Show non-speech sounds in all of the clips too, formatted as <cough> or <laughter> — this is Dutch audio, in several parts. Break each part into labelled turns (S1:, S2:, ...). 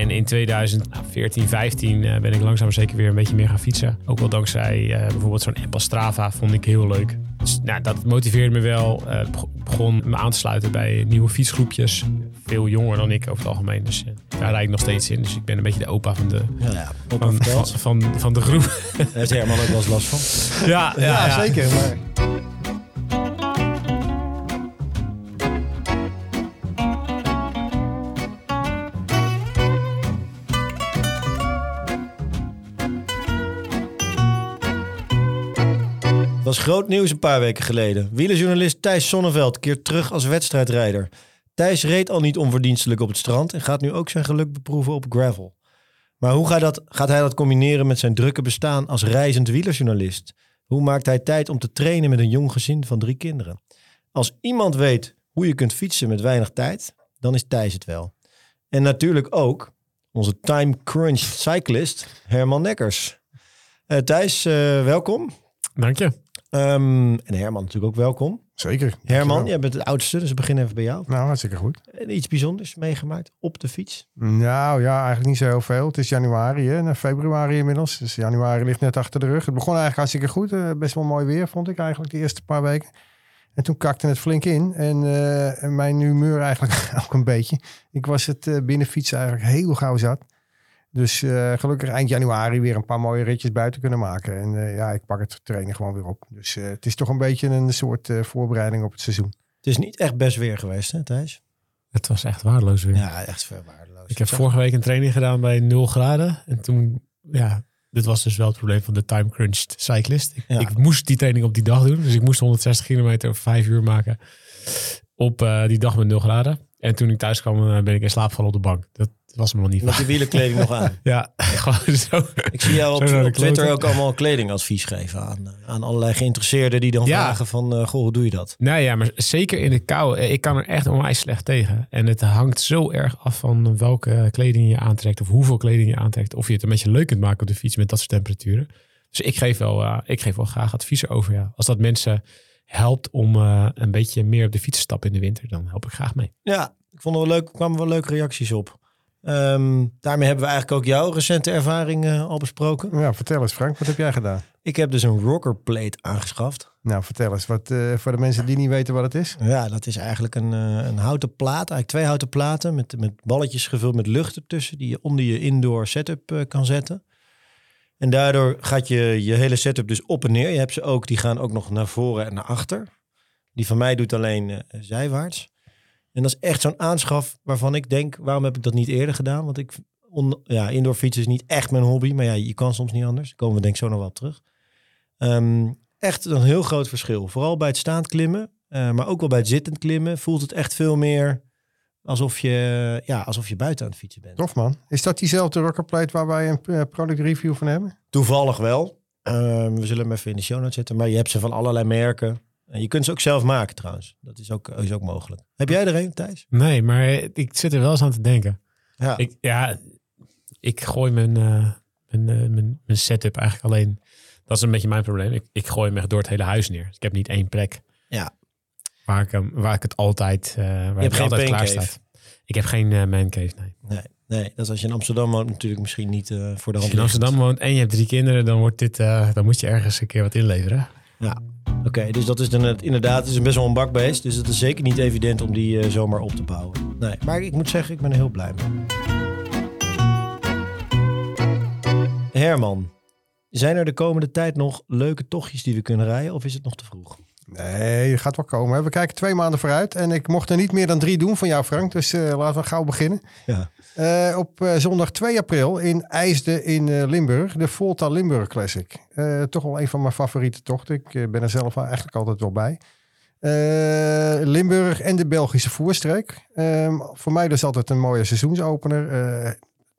S1: En in 2014, 15 eh, ben ik langzaam zeker weer een beetje meer gaan fietsen. Ook wel dankzij eh, bijvoorbeeld zo'n app als Strava vond ik heel leuk. Dus nou, dat motiveerde me wel. Eh, ik begon me aan te sluiten bij nieuwe fietsgroepjes. Veel jonger dan ik over het algemeen. Dus daar rijd ik nog steeds in. Dus ik ben een beetje de opa van de,
S2: Ja, ja.
S1: Van, van, van, van de groep.
S2: Daar heeft Herman ook wel eens last van.
S1: ja,
S3: Ja, zeker. Maar
S2: was groot nieuws een paar weken geleden. Wielerjournalist Thijs Sonneveld keert terug als wedstrijdrijder. Thijs reed al niet onverdienstelijk op het strand en gaat nu ook zijn geluk beproeven op gravel. Maar hoe gaat, dat, gaat hij dat combineren met zijn drukke bestaan als reizend wielerjournalist? Hoe maakt hij tijd om te trainen met een jong gezin van drie kinderen? Als iemand weet hoe je kunt fietsen met weinig tijd, dan is Thijs het wel. En natuurlijk ook onze time crunch cyclist Herman Nekkers. Eh, Thijs, eh, welkom.
S1: Dank je.
S2: Ehm, en Herman natuurlijk ook welkom.
S3: zeker.
S2: Herman, jij bent het oudste, dus we beginnen even bij jou.
S3: Nou, hartstikke goed.
S2: En iets bijzonders meegemaakt op de fiets.
S3: Nou ja, eigenlijk niet zo heel veel. Het is januari, hè, februari inmiddels. Dus januari ligt net achter de rug. Het begon eigenlijk hartstikke goed. eh, best wel mooi weer, vond ik eigenlijk, de eerste paar weken. En toen kakte het flink in. En eh, mijn humeur eigenlijk <laughs> ook een beetje. Ik was het eh, binnen fietsen eigenlijk heel gauw zat. Dus eh, gelukkig eind januari weer een paar mooie ritjes buiten kunnen maken. En eh, ja, ik pak het trainen gewoon weer op. Dus eh, het is toch een beetje een soort eh, voorbereiding op het seizoen.
S2: Het is niet echt best weer geweest, hè Thijs?
S1: Het was echt waardeloos weer.
S2: Ja, echt veel waardeloos.
S1: Ik heb vorige week een training gedaan bij 0 graden. En toen, ja, dit was dus wel het probleem van de time crunched cyclist. Ik,
S2: Ja.
S1: ik moest die training op die dag doen. Dus ik moest 160 kilometer op vijf uur maken op eh, die dag met 0 graden. En toen ik thuis kwam, ben ik in slaap gevallen op de bank. Dat was me nog niet
S2: Met je wielerkleding nog aan. <laughs>
S1: Ja, gewoon zo.
S2: Ik zie jou op, Twitter ook allemaal kledingadvies geven aan, eh, aan allerlei geïnteresseerden die dan
S1: Ja.
S2: vragen van, eh, goh, hoe doe je dat?
S1: Nou ja, maar zeker in de kou. eh, Ik kan er echt onwijs slecht tegen. En het hangt zo erg af van welke kleding je aantrekt. Of hoeveel kleding je aantrekt. Of je het een beetje leuk kunt maken op de fiets met dat soort temperaturen. Dus ik geef wel, ik geef wel graag advies over. Ja. Als dat mensen helpt om een beetje meer op de fiets te stappen in de winter. Dan help ik graag mee.
S2: Ja, ik vond er wel leuk, er kwamen wel leuke reacties op. Ehm, daarmee hebben we eigenlijk ook jouw recente ervaring eh, al besproken.
S3: Ja, vertel eens Frank, wat heb jij gedaan?
S2: Ik heb dus een rocker plate aangeschaft.
S3: Nou, vertel eens, wat, eh, voor de mensen die niet weten wat het is.
S2: Ja, dat is eigenlijk een, eh, een houten plaat. Eigenlijk twee houten platen met, met balletjes gevuld met lucht ertussen. Die je onder je indoor setup kan zetten. En daardoor gaat je, je hele setup dus op en neer. Je hebt ze ook, die gaan ook nog naar voren en naar achter. Die van mij doet alleen zijwaarts. En dat is echt zo'n aanschaf waarvan ik denk, waarom heb ik dat niet eerder gedaan? Want ik, on, ja, indoor fietsen is niet echt mijn hobby. Maar ja, je kan soms niet anders. Daar komen we denk ik zo nog wel op terug. Ehm, echt een heel groot verschil. Vooral bij het staand klimmen, eh, maar ook wel bij het zittend klimmen, voelt het echt veel meer alsof je, ja, alsof je buiten aan het fietsen bent.
S3: Tof man. Is dat diezelfde rockerplate waar wij een eh, product review van hebben?
S2: Toevallig wel. Ehm, we zullen hem even in de show notes zetten. Maar je hebt ze van allerlei merken. En je kunt ze ook zelf maken trouwens. Dat is ook, is ook mogelijk. Heb jij er een, Thijs?
S1: Nee, maar ik zit er wel eens aan te denken.
S2: Ja.
S1: Ik, ja, ik gooi mijn, eh, mijn, eh, mijn, mijn setup eigenlijk alleen. Dat is een beetje mijn probleem. Ik, ik gooi hem echt door het hele huis neer. Dus ik heb niet één plek
S2: Ja.
S1: waar ik, hem, waar ik het altijd, eh waar
S2: hebt geen
S1: altijd klaar staat. Ik heb geen uh, mancave, nee.
S2: Nee, nee, dat is als je in Amsterdam woont natuurlijk misschien niet voor de
S1: Als
S2: hand
S1: je in. Amsterdam woont en je hebt drie kinderen, dan, wordt dit, dan moet je ergens een keer wat inleveren.
S2: Ja, oké. dus dat is dan het, inderdaad het is een best wel een bakbeest. Dus het is zeker niet evident om die eh, zomaar op te bouwen. Nee, maar ik moet zeggen, ik ben er heel blij mee. Herman, zijn er de komende tijd nog leuke tochtjes die we kunnen rijden? Of is het nog te vroeg?
S3: Nee, het gaat wel komen. We kijken twee maanden vooruit. En ik mocht er niet meer dan drie doen van jou, Frank. Dus eh, laten we gauw beginnen.
S2: Ja.
S3: Eh, op eh, zondag 2 april in IJsden in eh, Limburg. De Volta Limburg Classic. Eh, toch wel een van mijn favoriete tochten. Ik ben er zelf eigenlijk altijd wel bij. Eh, Limburg en de Belgische voerstreek. Ehm, voor mij dus altijd een mooie seizoensopener. Eh,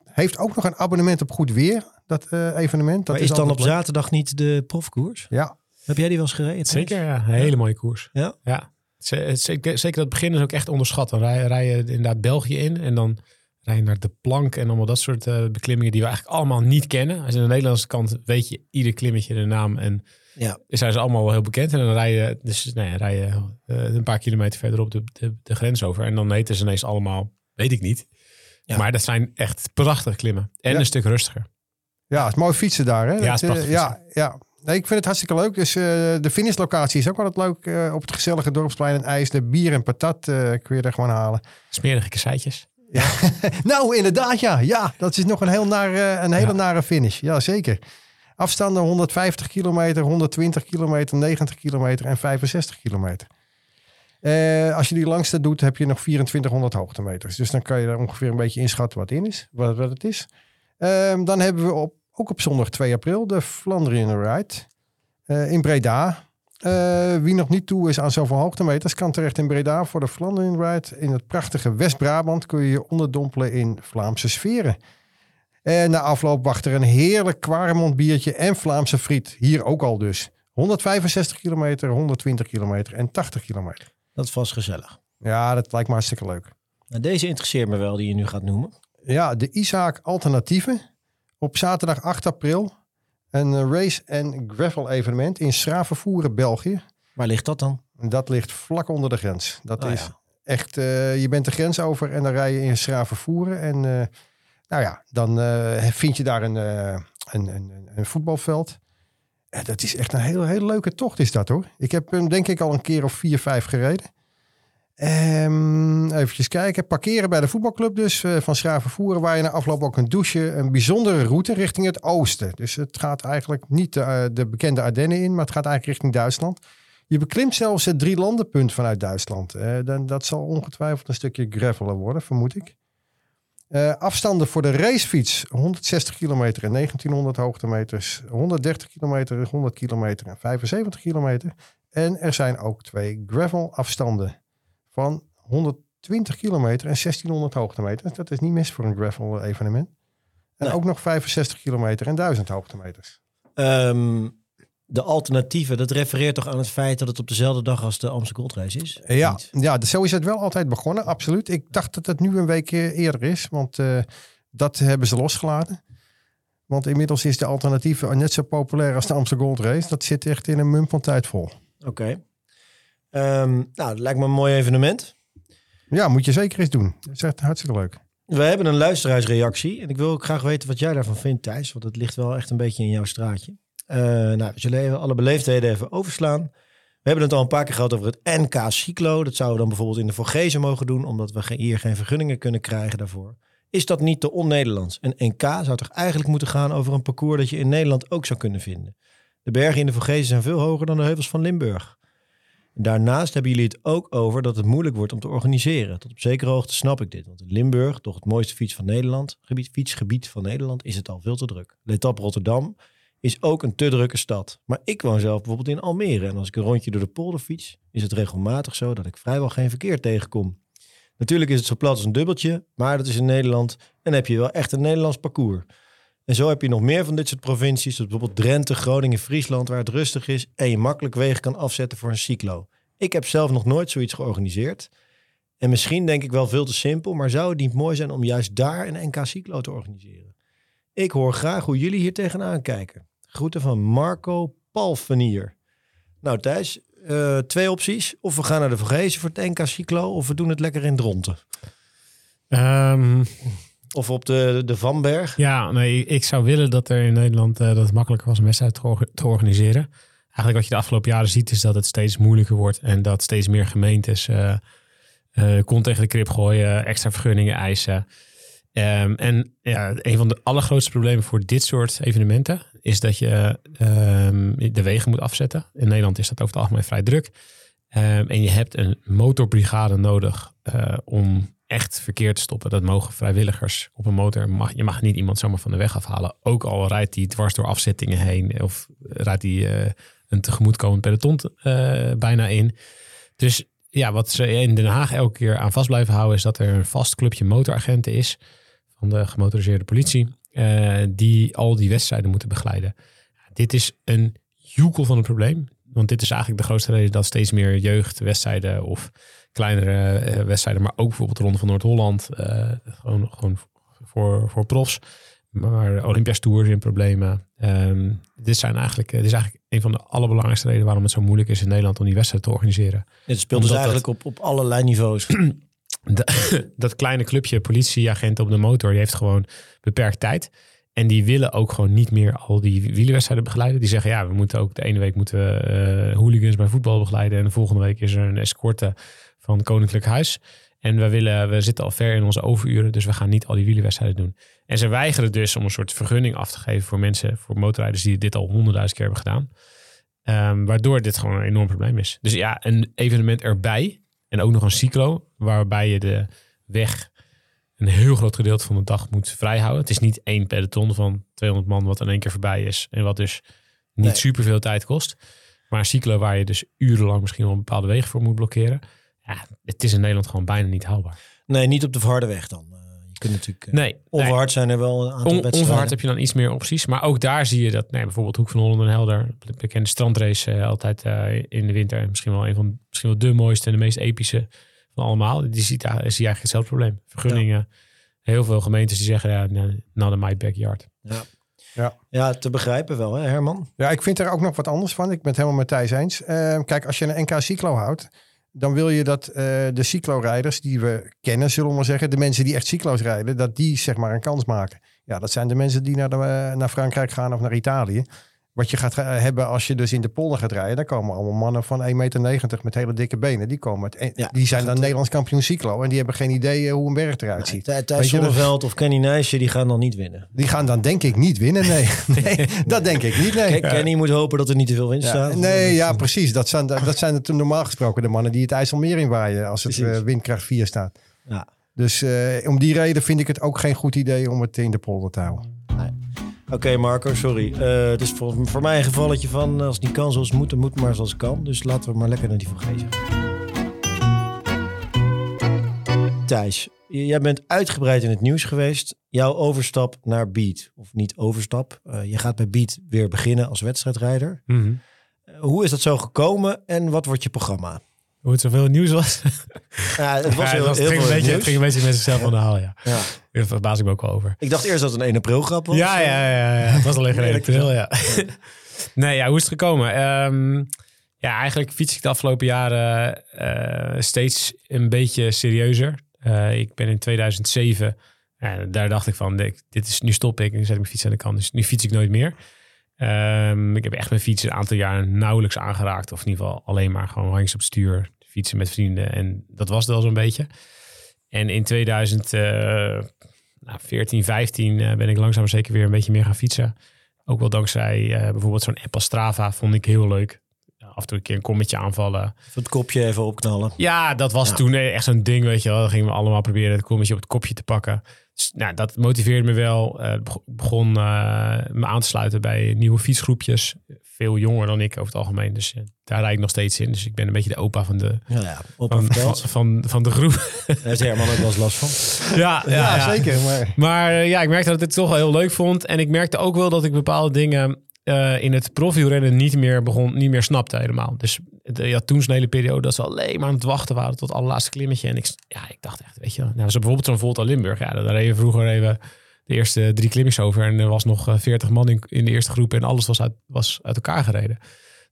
S3: heeft ook nog een abonnement op Goed Weer, dat eh, evenement. Dat
S2: maar is dan op
S3: leuk.
S2: zaterdag niet de profkoers?
S3: Ja,
S2: Heb jij die wel eens gereden?
S1: Zeker, ja. Een hele mooie koers.
S2: Ja?
S1: Ja. Zeker, zeker dat begin is ook echt onderschat. Dan rij, rij je inderdaad België in en dan naar de plank en allemaal dat soort eh, beklimmingen die we eigenlijk allemaal niet kennen. Als je aan de Nederlandse kant weet je ieder klimmetje de naam en
S2: Ja.
S1: zijn ze allemaal wel heel bekend. En dan rij je, dus, nou ja, rij je eh, een paar kilometer verderop de, de, de grens over. En dan heten ze ineens allemaal, weet ik niet.
S2: Ja.
S1: Maar dat zijn echt prachtige klimmen. En
S3: Ja.
S1: een stuk rustiger.
S3: Ja, het is mooi fietsen daar. Hè?
S1: Ja,
S3: Dat,
S1: het prachtig
S3: eh, ja, ja. Nee, ik vind het hartstikke leuk. Dus eh, de finishlocatie is ook altijd leuk. eh, op het gezellige dorpsplein en ijs. De bier en patat eh, kun je er gewoon halen.
S1: Smerige kasseitjes. <laughs>
S3: Nou, inderdaad, ja. Ja, dat is nog een, heel eh, een hele
S1: Ja.
S3: nare finish. Ja, zeker. Afstanden 150 kilometer, 120 kilometer, 90 kilometer en 65 kilometer. Eh, als je die langste doet, heb je nog 2400 hoogtemeters. Dus dan kan je er ongeveer een beetje inschatten wat in is, wat, wat het is. Ehm, dan hebben we op, ook op zondag 2 april de Flandrian Ride eh, in Breda. Eh, wie nog niet toe is aan zoveel hoogtemeters, kan terecht in Breda voor de Flandrian Ride. In het prachtige West-Brabant kun je je onderdompelen in Vlaamse sferen. En na afloop wacht er een heerlijk Quaremont biertje en Vlaamse friet. Hier ook al dus. 165 kilometer, 120 kilometer en 80 kilometer.
S2: Dat is vast gezellig.
S3: Ja, dat lijkt me hartstikke leuk.
S2: Nou, deze interesseert me wel, die je nu gaat noemen.
S3: Ja, de Isaac Alternatieven. Op zaterdag 8 april. Een eh, race- en gravel evenement in Schravenvoeren, België.
S2: Waar ligt dat dan?
S3: Dat ligt vlak onder de grens. Dat
S2: Ah,
S3: is
S2: ja.
S3: echt, eh, je bent de grens over en dan rij je in Schravenvoeren. En eh, nou ja, dan vind je daar een, een, een, een- een voetbalveld. En dat is echt een heel, heel leuke tocht is dat hoor. Ik heb hem denk ik al een keer of vier, vijf gereden. Even eventjes kijken. Parkeren bij de voetbalclub dus eh, van Schravenvoeren. Waar je na afloop ook kunt douchen. Een bijzondere route richting het oosten. Dus het gaat eigenlijk niet eh, de bekende Ardennen in. Maar het gaat eigenlijk richting Duitsland. Je beklimt zelfs het drie landenpunt vanuit Duitsland. Eh, dan, dat zal ongetwijfeld een stukje gravelen worden, vermoed ik. Afstanden voor de racefiets. 160 kilometer en 1900 hoogtemeters. 130 kilometer, 100 kilometer en 75 kilometer. En er zijn ook twee gravel afstanden van 120 kilometer en 1600 hoogtemeters. Dat is niet mis voor een gravel evenement. En
S2: Nee.
S3: ook nog 65 kilometer en 1000 hoogtemeters.
S2: Ehm, de alternatieven, dat refereert toch aan het feit dat het op dezelfde dag als de Amsterdam Gold Race is?
S3: Ja,
S2: niet?
S3: ja, dus zo is het wel altijd begonnen, absoluut. Ik dacht dat het nu een week eh, eerder is, want eh, dat hebben ze losgelaten. Want inmiddels is de alternatief net zo populair als de Amsterdam Gold Race. Dat zit echt in een mum van tijd vol.
S2: Oké. Ehm, nou, dat lijkt me een mooi evenement.
S3: Ja, moet je zeker eens doen. Dat is echt hartstikke leuk.
S2: We hebben een luisteraarsreactie. En ik wil ook graag weten wat jij daarvan vindt, Thijs. Want het ligt wel echt een beetje in jouw straatje. Eh, nou, we zullen even alle beleefdheden even overslaan. We hebben het al een paar keer gehad over het NK Cyclo. Dat zouden we dan bijvoorbeeld in de Vorgezen mogen doen. Omdat we hier geen vergunningen kunnen krijgen daarvoor. Is dat niet te on-Nederlands? Een NK zou toch eigenlijk moeten gaan over een parcours dat je in Nederland ook zou kunnen vinden. De bergen in de Vorgezen zijn veel hoger dan de heuvels van Limburg. Daarnaast hebben jullie het ook over dat het moeilijk wordt om te organiseren. Tot op zekere hoogte snap ik dit. Want in Limburg, toch het mooiste fiets van Nederland, gebied, fietsgebied van Nederland, is het al veel te druk. Letap Rotterdam is ook een te drukke stad. Maar ik woon zelf bijvoorbeeld in Almere. En als ik een rondje door de polder fiets, is het regelmatig zo dat ik vrijwel geen verkeer tegenkom. Natuurlijk is het zo plat als een dubbeltje, maar dat is in Nederland. En heb je wel echt een Nederlands parcours. En zo heb je nog meer van dit soort provincies, zoals bijvoorbeeld Drenthe, Groningen, Friesland, waar het rustig is en je makkelijk wegen kan afzetten voor een cyclo. Ik heb zelf nog nooit zoiets georganiseerd. En misschien denk ik wel veel te simpel, maar zou het niet mooi zijn om juist daar een NK cyclo te organiseren? Ik hoor graag hoe jullie hier tegenaan kijken. Groeten van Marco Palfenier. Nou Thijs, eh, twee opties. Of we gaan naar de Vergezen voor het NK cyclo, of we doen het lekker in Dronten.
S1: Ehm,
S2: Of op de, de Vanberg.
S1: ja, nee, ik zou willen dat er in Nederland eh, dat het makkelijker was om wedstrijd te, orga- te organiseren. Eigenlijk wat je de afgelopen jaren ziet is dat het steeds moeilijker wordt en dat steeds meer gemeentes eh, kont tegen de krip gooien, extra vergunningen eisen. Ehm, en ja, een van de allergrootste problemen voor dit soort evenementen is dat je ehm, de wegen moet afzetten. In Nederland is dat over het algemeen vrij druk. Ehm, en je hebt een motorbrigade nodig om echt verkeer te stoppen. Dat mogen vrijwilligers op een motor. Mag, je mag niet iemand zomaar van de weg afhalen. Ook al rijdt hij dwars door afzettingen heen. Of rijdt hij eh, een tegemoetkomend peloton eh, bijna in. Dus ja, wat ze in Den Haag elke keer aan vast blijven houden... is dat er een vast clubje motoragenten is... van de gemotoriseerde politie... eh, die al die wedstrijden moeten begeleiden. Dit is een joekel van een probleem. Want dit is eigenlijk de grootste reden dat steeds meer jeugdwedstrijden... of kleinere eh, wedstrijden, maar ook bijvoorbeeld de Ronde van Noord-Holland... eh, gewoon, gewoon voor, voor profs... Maar Olympia's Tour in problemen. Ehm, dit, zijn eigenlijk, dit is eigenlijk een van de allerbelangrijkste redenen waarom het zo moeilijk is in Nederland om die wedstrijd te organiseren.
S2: Het speelt dus eigenlijk op, op allerlei niveaus.
S1: Da- dat kleine clubje politieagenten op de motor, die heeft gewoon beperkt tijd. En die willen ook gewoon niet meer al die wielerwedstrijden begeleiden. Die zeggen, ja, we moeten ook de ene week moeten we eh, hooligans bij voetbal begeleiden. En de volgende week is er een escorte van Koninklijk Huis. En we, willen, we zitten al ver in onze overuren, dus we gaan niet al die wielerwedstrijden doen. En ze weigeren dus om een soort vergunning af te geven voor mensen, voor motorrijders die dit al honderdduizend keer hebben gedaan. Ehm, waardoor dit gewoon een enorm probleem is. Dus ja, een evenement erbij en ook nog een cyclo, waarbij je de weg een heel groot gedeelte van de dag moet vrijhouden. Het is niet één peloton van 200 man wat in één keer voorbij is en wat dus niet
S2: Nee.
S1: superveel tijd kost. Maar een cyclo waar je dus urenlang misschien wel een bepaalde wegen voor moet blokkeren. Ja, het is in Nederland gewoon bijna niet haalbaar.
S2: Nee, niet op de verharde weg dan. Eh, je kunt natuurlijk... eh,
S1: Nee, nee.
S2: Onverhard zijn er wel een aantal
S1: On,
S2: wedstrijden.
S1: onverhard heb je dan iets meer opties. Maar ook daar zie je dat nee, bijvoorbeeld Hoek van Holland en Helder, de bekende strandrace eh, altijd eh, in de winter. Misschien wel een van misschien wel de mooiste en de meest epische van allemaal. Die ziet, daar- zie je eigenlijk hetzelfde probleem. Vergunningen. Heel veel gemeentes die zeggen, ja, nou, not in my backyard.
S2: Ja.
S3: Ja.
S2: ja, te begrijpen wel, hè Herman?
S3: Ja, ik vind er ook nog wat anders van. Ik ben het helemaal met Thijs eens. Eh, kijk, als je een NK cyclo houdt, dan wil je dat eh, de cyclo-rijders die we kennen, zullen we maar zeggen, de mensen die echt cyclo's rijden, dat die zeg maar een kans maken. Ja, dat zijn de mensen die naar, de, eh, naar Frankrijk gaan of naar Italië. Wat je gaat eh, hebben als je dus in de polder gaat rijden, dan komen allemaal mannen van 1,90 meter met hele dikke benen. Die, komen het, en
S2: Ja,
S3: die zijn dan Nederlands kampioen cyclo en die hebben geen idee eh, hoe een berg eruit ziet.
S2: Thijs Zonneveld of Kenny Nijsje, die gaan dan niet winnen.
S3: Die gaan dan denk ik niet winnen. Nee, <laughs> nee dat denk ik niet. Nee.
S2: Kenny moet hopen dat er niet te veel wind
S3: Ja,
S2: staat.
S3: nee, ja, precies. Dat zijn, dat zijn het normaal gesproken de mannen die het IJsselmeer inwaaien als het eh, windkracht 4 staat.
S2: Ja.
S3: Dus om die reden vind ik het ook geen goed idee om het in de polder te houden.
S2: Oké, Marco, sorry. Eh, het is voor, voor mij een gevalletje van eh, als het niet kan zoals het moet, dan moet het maar zoals het kan. Dus laten we maar lekker naar die van Gezen. Thijs, jij bent uitgebreid in het nieuws geweest. Jouw overstap naar Beat, of niet overstap. eh, je gaat bij Beat weer beginnen als wedstrijdrijder. Eh, hoe is dat zo gekomen en wat wordt je programma?
S1: Hoe het zoveel nieuws was.
S2: Ja, het was
S1: Ja,
S2: heel,
S1: het, was-
S2: heel
S1: het ging
S2: veel
S1: een beetje, het ging een beetje met zichzelf aan de haal, ja.
S2: Ja.
S1: Daar verbaas ik me ook wel over.
S2: Ik dacht eerst dat het een 1 april grap was.
S1: Ja, ja, ja, ja. Het was alleen geen <laughs>
S2: Eerlijk
S1: april, ja. <laughs> nee, ja, hoe is het gekomen? Ehm, ja, eigenlijk fiets ik de afgelopen jaren eh, steeds een beetje serieuzer. Eh, ik ben in 2007, ja, daar dacht ik van, dit dit is, nu stop ik en nu zet ik mijn fiets aan de kant. Dus nu fiets ik nooit meer. Ehm, ik heb echt mijn fiets een aantal jaar nauwelijks aangeraakt. Of in ieder geval alleen maar gewoon hangs op stuur. Fietsen met vrienden. En dat was het wel zo'n beetje. En in 2014, 15 eh, ben ik langzaam zeker weer een beetje meer gaan fietsen. Ook wel dankzij eh, bijvoorbeeld zo'n app als Strava vond ik heel leuk. Af en toe een keer een kommetje aanvallen.
S2: Het kopje even opknalen.
S1: Ja, dat was
S2: Ja.
S1: toen eh, echt zo'n ding, weet je wel. Dan gingen we allemaal proberen het kommetje op het kopje te pakken. Nou, dat motiveerde me wel. Eh, Ik beg- begon eh, me aan te sluiten bij nieuwe fietsgroepjes. Veel jonger dan ik over het algemeen. Dus eh, daar rijd ik nog steeds in. Dus ik ben een beetje de opa van de,
S2: Ja, ja.
S1: Van, van,
S2: verteld.
S1: van, van de groep.
S2: Daar heeft Herman ook wel eens last van. <laughs>
S1: Ja,
S3: Ja, zeker. Maar
S1: Maar ja, ik merkte dat ik het toch wel heel leuk vond. En ik merkte ook wel dat ik bepaalde dingen eh, in het profielrennen niet meer begon, niet meer snapte helemaal. Dus de, ja, toen hele periode dat ze alleen maar aan het wachten waren tot het allerlaatste klimmetje. En ik, ja, ik dacht echt, weet je. Nou, zo bijvoorbeeld zo'n Volta Limburg. Ja, daar reden vroeger even de eerste drie klimmetjes over. En er was nog eh, 40 man in, in de eerste groep. En alles was uit, was uit elkaar gereden.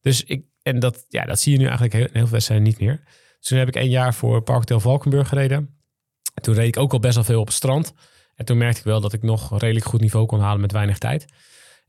S1: Dus ik, en dat, ja, dat zie je nu eigenlijk heel, heel veel wedstrijden niet meer. Dus toen heb ik een jaar voor Parkhotel Valkenburg gereden. Toen reed ik ook al best wel veel op het strand. En toen merkte ik wel dat ik nog redelijk goed niveau kon halen met weinig tijd.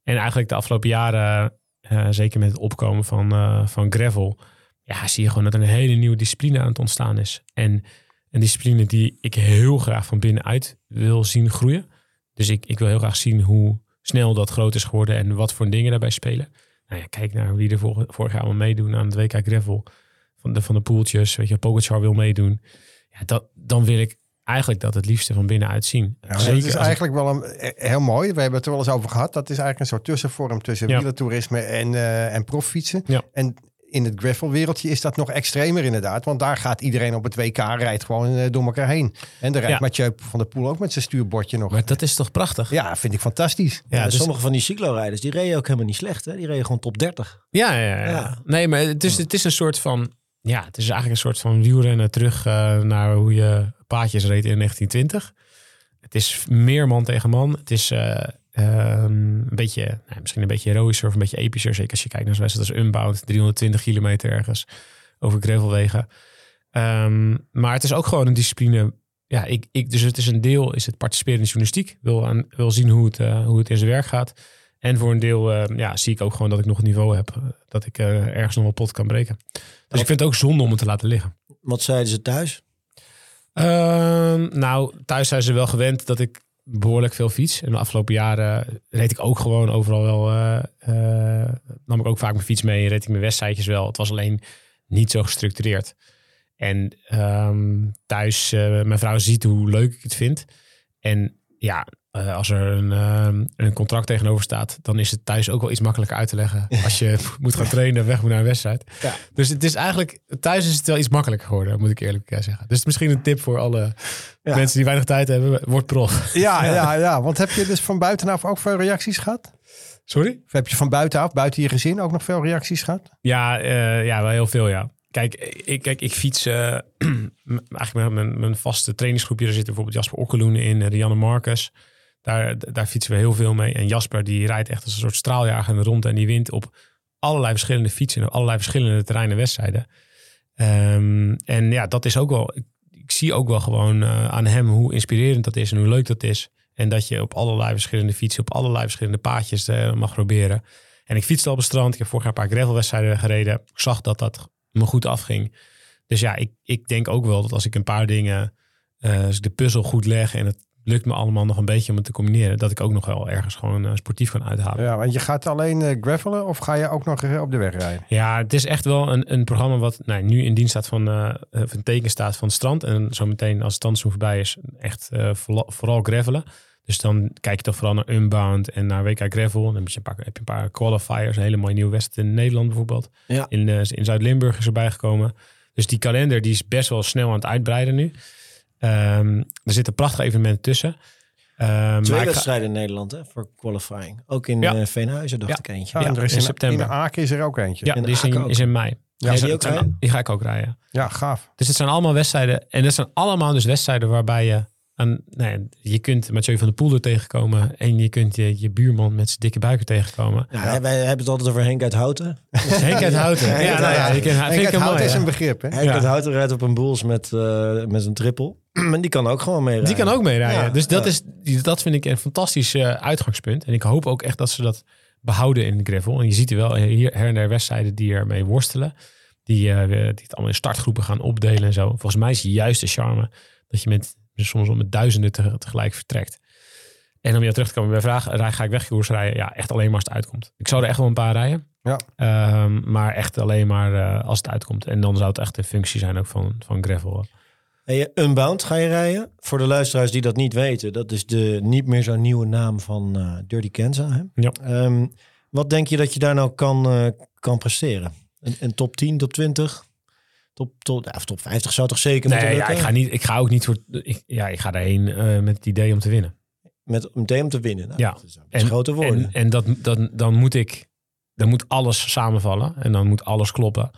S1: En eigenlijk de afgelopen jaren, eh, zeker met het opkomen van, eh, van gravel, ja, zie je gewoon dat er een hele nieuwe discipline aan het ontstaan is. En een discipline die ik heel graag van binnenuit wil zien groeien. Dus ik, ik wil heel graag zien hoe snel dat groot is geworden en wat voor dingen daarbij spelen. Nou ja, kijk naar wie er vor- vorig jaar allemaal meedoen aan het WK Gravel. Van de, van de poeltjes, weet je, Pogacar wil meedoen. Ja, dat, dan wil ik eigenlijk dat het liefste van binnenuit zien.
S3: Ja, dat is eigenlijk wel een, eh, heel mooi. We hebben het er wel eens over gehad. Dat is eigenlijk een soort tussenvorm tussen
S1: Ja.
S3: wielertoerisme en, eh en proffietsen.
S1: Ja.
S3: En in het gravelwereldje is dat nog extremer inderdaad. Want daar gaat iedereen op het WK rijdt gewoon eh, door elkaar heen. En daar rijdt
S1: Ja.
S3: Mathieu van der Poel ook met zijn stuurbordje nog.
S1: Maar dat is toch prachtig?
S3: Ja, vind ik fantastisch.
S2: Ja,
S1: Ja, dus-
S2: Sommige van die cyclorijders, die reden ook helemaal niet slecht. Hè? Die reden gewoon top 30.
S1: Ja, ja, ja.
S2: Ja.
S1: Nee, maar het is, het is een soort van... Ja, het is eigenlijk een soort van wielrennen terug naar hoe je paadjes reed in 1920. Het is meer man tegen man. Het is eh, ehm, een beetje, nou, misschien een beetje heroïscher of een beetje epischer. Zeker als je kijkt naar zo'n wedstrijd als Unbound. 320 kilometer ergens over gravelwegen. Ehm, maar het is ook gewoon een discipline. Ja, ik, ik, dus het is een deel is het participeren in de journalistiek. Wil, aan, wil zien hoe het, eh, hoe het in zijn werk gaat. En voor een deel eh, ja, zie ik ook gewoon dat ik nog een niveau heb. eh, dat ik ergens nog wel pot kan breken. Dus ik vind het ook zonde om het te laten liggen.
S2: Wat zeiden ze thuis?
S1: Ehm, nou, thuis zijn ze wel gewend dat ik behoorlijk veel fiets. En de afgelopen jaren reed ik ook gewoon overal wel. eh, eh, nam ik ook vaak mijn fiets mee. Reed ik mijn wedstrijdjes wel. Het was alleen niet zo gestructureerd. En ehm, thuis, eh, mijn vrouw ziet hoe leuk ik het vind. En ja, eh, als er een, ehm, een contract tegenover staat, dan is het thuis ook wel iets makkelijker uit te leggen. <laughs> Als je moet gaan trainen, weg moet naar een wedstrijd.
S2: Ja.
S1: Dus het is eigenlijk, thuis is het wel iets makkelijker geworden, moet ik eerlijk eh, zeggen. Dus misschien een tip voor alle
S2: Ja.
S1: mensen die weinig tijd hebben. Word prof.
S3: Ja, <laughs> ja, ja, want heb je dus van buitenaf ook veel reacties gehad?
S1: Sorry?
S3: Of heb je van buitenaf, buiten je gezin, ook nog veel reacties gehad?
S1: Ja, eh, ja, wel heel veel, ja. Kijk, ik, kijk, ik fiets eh, <clears throat> eigenlijk mijn, mijn vaste trainingsgroepje. Daar zitten bijvoorbeeld Jasper Okkeloen in, eh, Rianne Marcus. Daar, daar fietsen we heel veel mee. En Jasper die rijdt echt als een soort straaljager rond. En die wint op allerlei verschillende fietsen. En op allerlei verschillende terreinen en wedstrijden. Ehm, en ja, dat is ook wel... Ik, zie ook wel gewoon eh, aan hem hoe inspirerend dat is en hoe leuk dat is. En dat je op allerlei verschillende fietsen, op allerlei verschillende paadjes mag proberen. En ik fietste al op het strand. Ik heb vorig jaar een paar gravelwedstrijden gereden. Ik zag dat dat me goed afging. Dus ja, ik, ik denk ook wel dat als ik een paar dingen, eh, als ik de puzzel goed leg en het lukt me allemaal nog een beetje om het te combineren, dat ik ook nog wel ergens gewoon eh, sportief kan uithalen.
S3: Ja, want je gaat alleen eh, gravelen of ga je ook nog op de weg rijden?
S1: Ja, het is echt wel een, een programma wat nou, nu in dienst staat van eh, een teken staat van het strand. En zometeen als het tandseizoen voorbij is, echt vooral, vooral gravelen. Dus dan kijk je toch vooral naar Unbound en naar WK Gravel. Dan moet je een paar, heb je een paar qualifiers, een hele mooie nieuwe wedstrijd in Nederland bijvoorbeeld.
S2: Ja.
S1: In, eh, in Zuid-Limburg is erbij gekomen. Dus die kalender die is best wel snel aan het uitbreiden nu. Ehm, er zitten prachtige evenementen tussen. Ehm, maar
S2: Twee
S1: ga-
S2: wedstrijden in Nederland hè, voor qualifying. Ook in
S1: Ja.
S2: eh, Veenhuizen dacht
S1: Ja.
S2: ik eentje.
S3: Ja, er is
S1: in
S3: in,
S1: september.
S3: In Aken is er ook eentje.
S1: ja,
S2: En
S1: die is in, is in mei.
S2: Ja,
S1: Dus
S2: die ook
S1: zijn- die ga ik ook rijden.
S3: Ja, gaaf.
S1: Dus het zijn allemaal wedstrijden. En dat zijn allemaal dus wedstrijden waarbij je... Aan, nou ja, je kunt Mathieu van der Poel er tegenkomen. En je kunt je, je buurman met zijn dikke buiken tegenkomen.
S2: Ja, Wij hebben het altijd over Henk uit Houten. <laughs>
S1: Henk uit Houten.
S2: Henk
S1: Ja,
S2: uit
S1: nou ja,
S2: Houten.
S1: vind ik
S3: het
S1: hem
S3: hout
S1: mooi.
S3: is
S1: ja.
S3: een begrip, hè?
S2: Henk
S1: Ja.
S2: uit Houten rijdt op een boels met, eh, met zijn trippel. en die kan ook gewoon mee
S1: Die kan ook meerijden.
S2: Ja,
S1: dus dat,
S2: ja.
S1: is, dat vind ik een fantastisch eh, uitgangspunt. En ik hoop ook echt dat ze dat behouden in de gravel. En je ziet er wel hier her en der wedstrijden die ermee worstelen. Die, eh, die het allemaal in startgroepen gaan opdelen en zo. Volgens mij is juist de charme dat je met soms wel met duizenden te- tegelijk vertrekt. En om jou terug te komen bij vraag, rij- ga ik wegkoers rijden? Ja, echt alleen maar als het uitkomt. Ik zou er echt wel een paar rijden.
S3: Ja.
S1: Ehm, maar echt alleen maar eh, als het uitkomt. En dan zou het echt een functie zijn ook van, van gravel.
S2: Hey, Unbound ga je rijden. Voor de luisteraars die dat niet weten. Dat is de niet meer zo nieuwe naam van eh, Dirty Kenza. Hè?
S1: Ja.
S2: Ehm, wat denk je dat je daar nou kan, eh, kan presteren? Een, een top 10, top 20? Top, top, ja, top 50 zou toch zeker moeten
S1: Nee, ja,
S2: lukken?
S1: ik, ga niet, ik ga ook niet voor. Ik, ja, ik ga daarheen eh, met het idee om te winnen.
S2: Met, meteen om te winnen. Nou,
S1: Ja.
S2: Dat is best grote woorden.
S1: En, en dat, dat, dan moet ik. Dan moet alles samenvallen. En dan moet alles kloppen.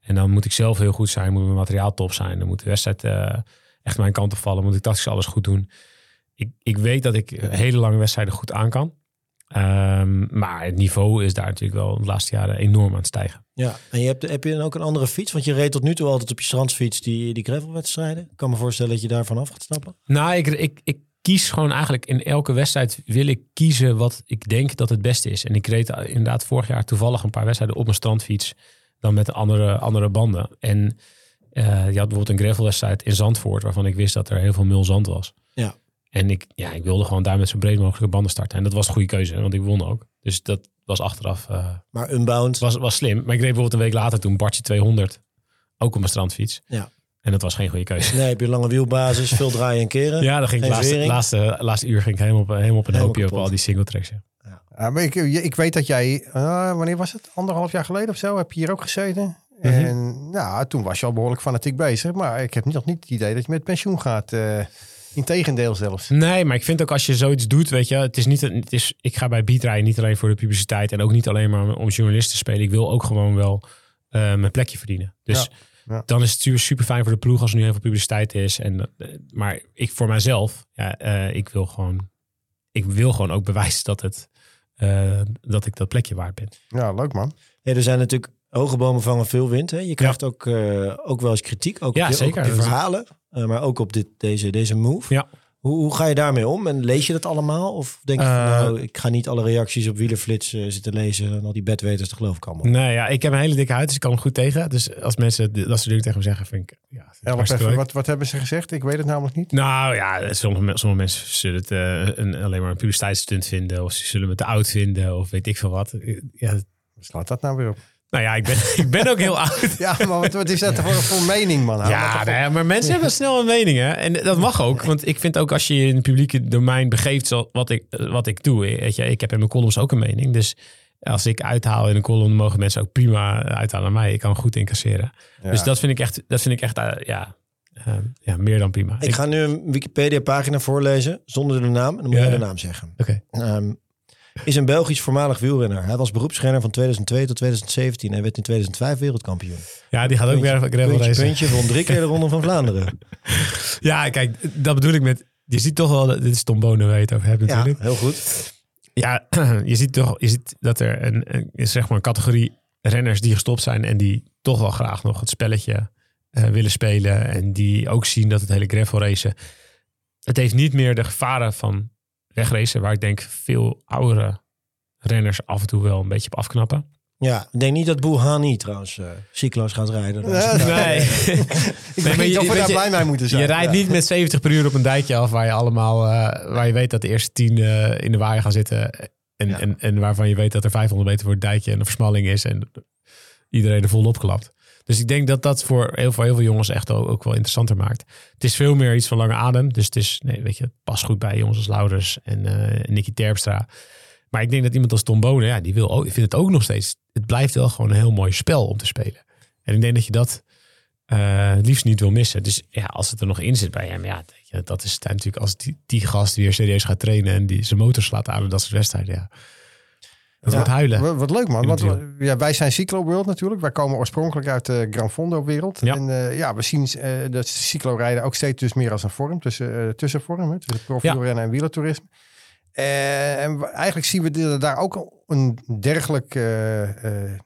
S1: En dan moet ik zelf heel goed zijn. Moet mijn materiaal top zijn. Dan moet de wedstrijd eh, echt mijn kant op vallen. Moet ik tactisch alles goed doen. Ik, ik weet dat ik hele lange wedstrijden goed aan kan. Ehm, maar het niveau is daar natuurlijk wel de laatste jaren enorm aan het stijgen.
S2: Ja, en je hebt, heb je dan ook een andere fiets? Want je reed tot nu toe altijd op je strandsfiets die, die gravelwedstrijden. Ik kan me voorstellen dat je daarvan af gaat stappen.
S1: Nou, ik, ik, ik kies gewoon eigenlijk in elke wedstrijd wil ik kiezen wat ik denk dat het beste is. En ik reed inderdaad vorig jaar toevallig een paar wedstrijden op mijn strandfiets. Dan met andere, andere banden. En eh, je had bijvoorbeeld een gravelwedstrijd in Zandvoort. Waarvan ik wist dat er heel veel mul zand was.
S2: Ja.
S1: En ik, ja, ik wilde gewoon daar met zo breed mogelijke banden starten. En dat was een goede keuze, want ik won ook. Dus dat was achteraf eh,
S2: Maar Unbound,
S1: was, was slim. Maar ik reed bijvoorbeeld een week later toen Bartje 200. Ook op mijn strandfiets.
S2: Ja.
S1: En dat was geen goede keuze.
S2: nee, heb je lange wielbasis, veel draaien en keren. <laughs>
S1: Ja, dan ging ik
S2: Geen
S1: laatste, laatste, laatste uur ging ik helemaal op, helemaal op een
S2: Helemaal
S1: hoopje op al die singletracks. Ja.
S3: Ja, maar ik, ik weet dat jij, eh, wanneer was het? Anderhalf jaar geleden of zo, heb je hier ook gezeten.
S1: Mhm.
S3: En nou, toen was je al behoorlijk fanatiek bezig. Maar ik heb nog niet het idee dat je met pensioen gaat. eh Integendeel zelfs.
S1: Nee, maar ik vind ook als je zoiets doet, weet je, het is niet, het is, ik ga bij Beat rijden niet alleen voor de publiciteit en ook niet alleen maar om journalist te spelen. Ik wil ook gewoon wel eh, mijn plekje verdienen. Dus
S3: Ja, ja.
S1: dan is het super fijn voor de ploeg als er nu heel veel publiciteit is. En, eh, maar ik voor mijzelf, ja, eh, ik wil gewoon, ik wil gewoon ook bewijzen dat het, eh, dat ik dat plekje waard ben.
S3: Ja, leuk man.
S2: Ja, er zijn natuurlijk hoge bomen vangen veel wind. Hè? Je krijgt ook, eh, ook wel eens kritiek. Ook
S1: Ja,
S2: op je,
S1: zeker.
S2: Ook op je
S1: Dat is-
S2: verhalen. eh, maar ook op dit, deze, deze move.
S1: Ja.
S2: Hoe, hoe ga je daarmee om? En lees je dat allemaal? Of denk je van,
S1: Eh,
S2: nou, ik ga niet alle reacties op wielerflits zitten lezen. En al die bedweters, dat geloof ik allemaal.
S1: Nee, ja, ik heb een hele dikke huid, dus ik kan hem goed tegen. Dus als mensen dat soort dingen tegen me zeggen, vind ik... Ja,
S3: even,
S1: leuk.
S3: wat, wat hebben ze gezegd? Ik weet het namelijk niet.
S1: Nou ja, sommige, sommige mensen zullen het eh, een, alleen maar een publiciteitsstunt vinden. Of ze zullen me te oud vinden. Of weet ik veel wat. Ja,
S3: Slaat dat nou weer op?
S1: Nou ja, ik ben, ik ben ook heel oud. <laughs>
S3: Ja, maar wat, wat is dat voor, voor mening, man? Hou
S1: Ja, nou ja, maar mensen hebben snel een mening, hè? En dat mag ook, want ik vind ook als je je in het publieke domein begeeft zo- wat ik, wat ik doe. Weet je, ik heb in mijn columns ook een mening. Dus als ik uithaal in een column, mogen mensen ook prima uithalen aan mij. Ik kan goed incasseren.
S3: Ja.
S1: Dus dat vind ik echt, dat vind ik echt eh, ja, eh, ja, meer dan prima.
S2: Ik ga nu een Wikipedia-pagina voorlezen zonder de naam. En dan moet
S1: Ja.
S2: jij de naam zeggen.
S1: Oké.
S2: Ehm, is een Belgisch voormalig wielrenner. Hij was beroepsrenner van 2002 tot 2017 en werd in 2005 wereldkampioen.
S1: Ja, die gaat ook weer gravel racen.
S2: puntje, won drie keer de Ronde van Vlaanderen. <laughs>
S1: Ja, kijk, dat bedoel ik met... Je ziet toch wel, dat- dit is Tom Bonen waar je het over hebt
S2: Ja,
S1: natuurlijk.
S2: heel goed.
S1: Ja, <clears throat> je ziet toch je ziet dat er een, een, zeg maar een categorie renners die gestopt zijn en die toch wel graag nog het spelletje eh, willen spelen. En die ook zien dat het hele gravel racen, het heeft niet meer de gevaren van wegracen, waar ik denk veel oudere renners af en toe wel een beetje op afknappen.
S2: Ja, ik denk niet dat Bouhani trouwens eh cyclo's gaat rijden.
S3: Nee.
S1: Nee, <laughs>
S3: Ik weet niet <laughs>
S1: je-
S3: of we daar
S1: je-
S3: blij mee moeten zijn.
S1: je rijdt
S3: Ja.
S1: niet met 70 per uur op een dijkje af waar je allemaal, eh, waar je weet dat de eerste tien eh, in de waaier gaan zitten. En,
S2: Ja.
S1: en, en waarvan je weet dat er 500 meter voor het dijkje en een versmalling is en iedereen er volop klapt. Dus ik denk dat dat voor heel, voor heel veel jongens echt ook, wel interessanter maakt. Het is veel meer iets van lange adem. Dus het is, nee, weet je, het past goed bij jongens als Lauders en eh Nicky Terpstra. Maar ik denk dat iemand als Tom Bonen, ja, die wil ook, ik vind het ook nog steeds. Het blijft wel gewoon een heel mooi spel om te spelen. En ik denk dat je dat het liefst niet wil missen. Dus ja, als het er nog in zit bij hem, ja, dat is natuurlijk als die, die gast weer serieus gaat trainen en die zijn motor slaat aan en dat soort wedstrijden, ja. Dat
S2: Ja.
S1: wordt huilen.
S3: Wat, leuk man, want we- ja, wij zijn Cyclo World natuurlijk. Wij komen oorspronkelijk uit de Gran Fondo wereld.
S1: Ja.
S3: En eh, ja, we zien eh, dat cyclo rijden ook steeds dus meer als een vorm, tussen, eh, tussenvorm, hè, tussen profielrennen en wielertoerisme. Eh, en eigenlijk zien we de- daar ook een dergelijke eh, eh,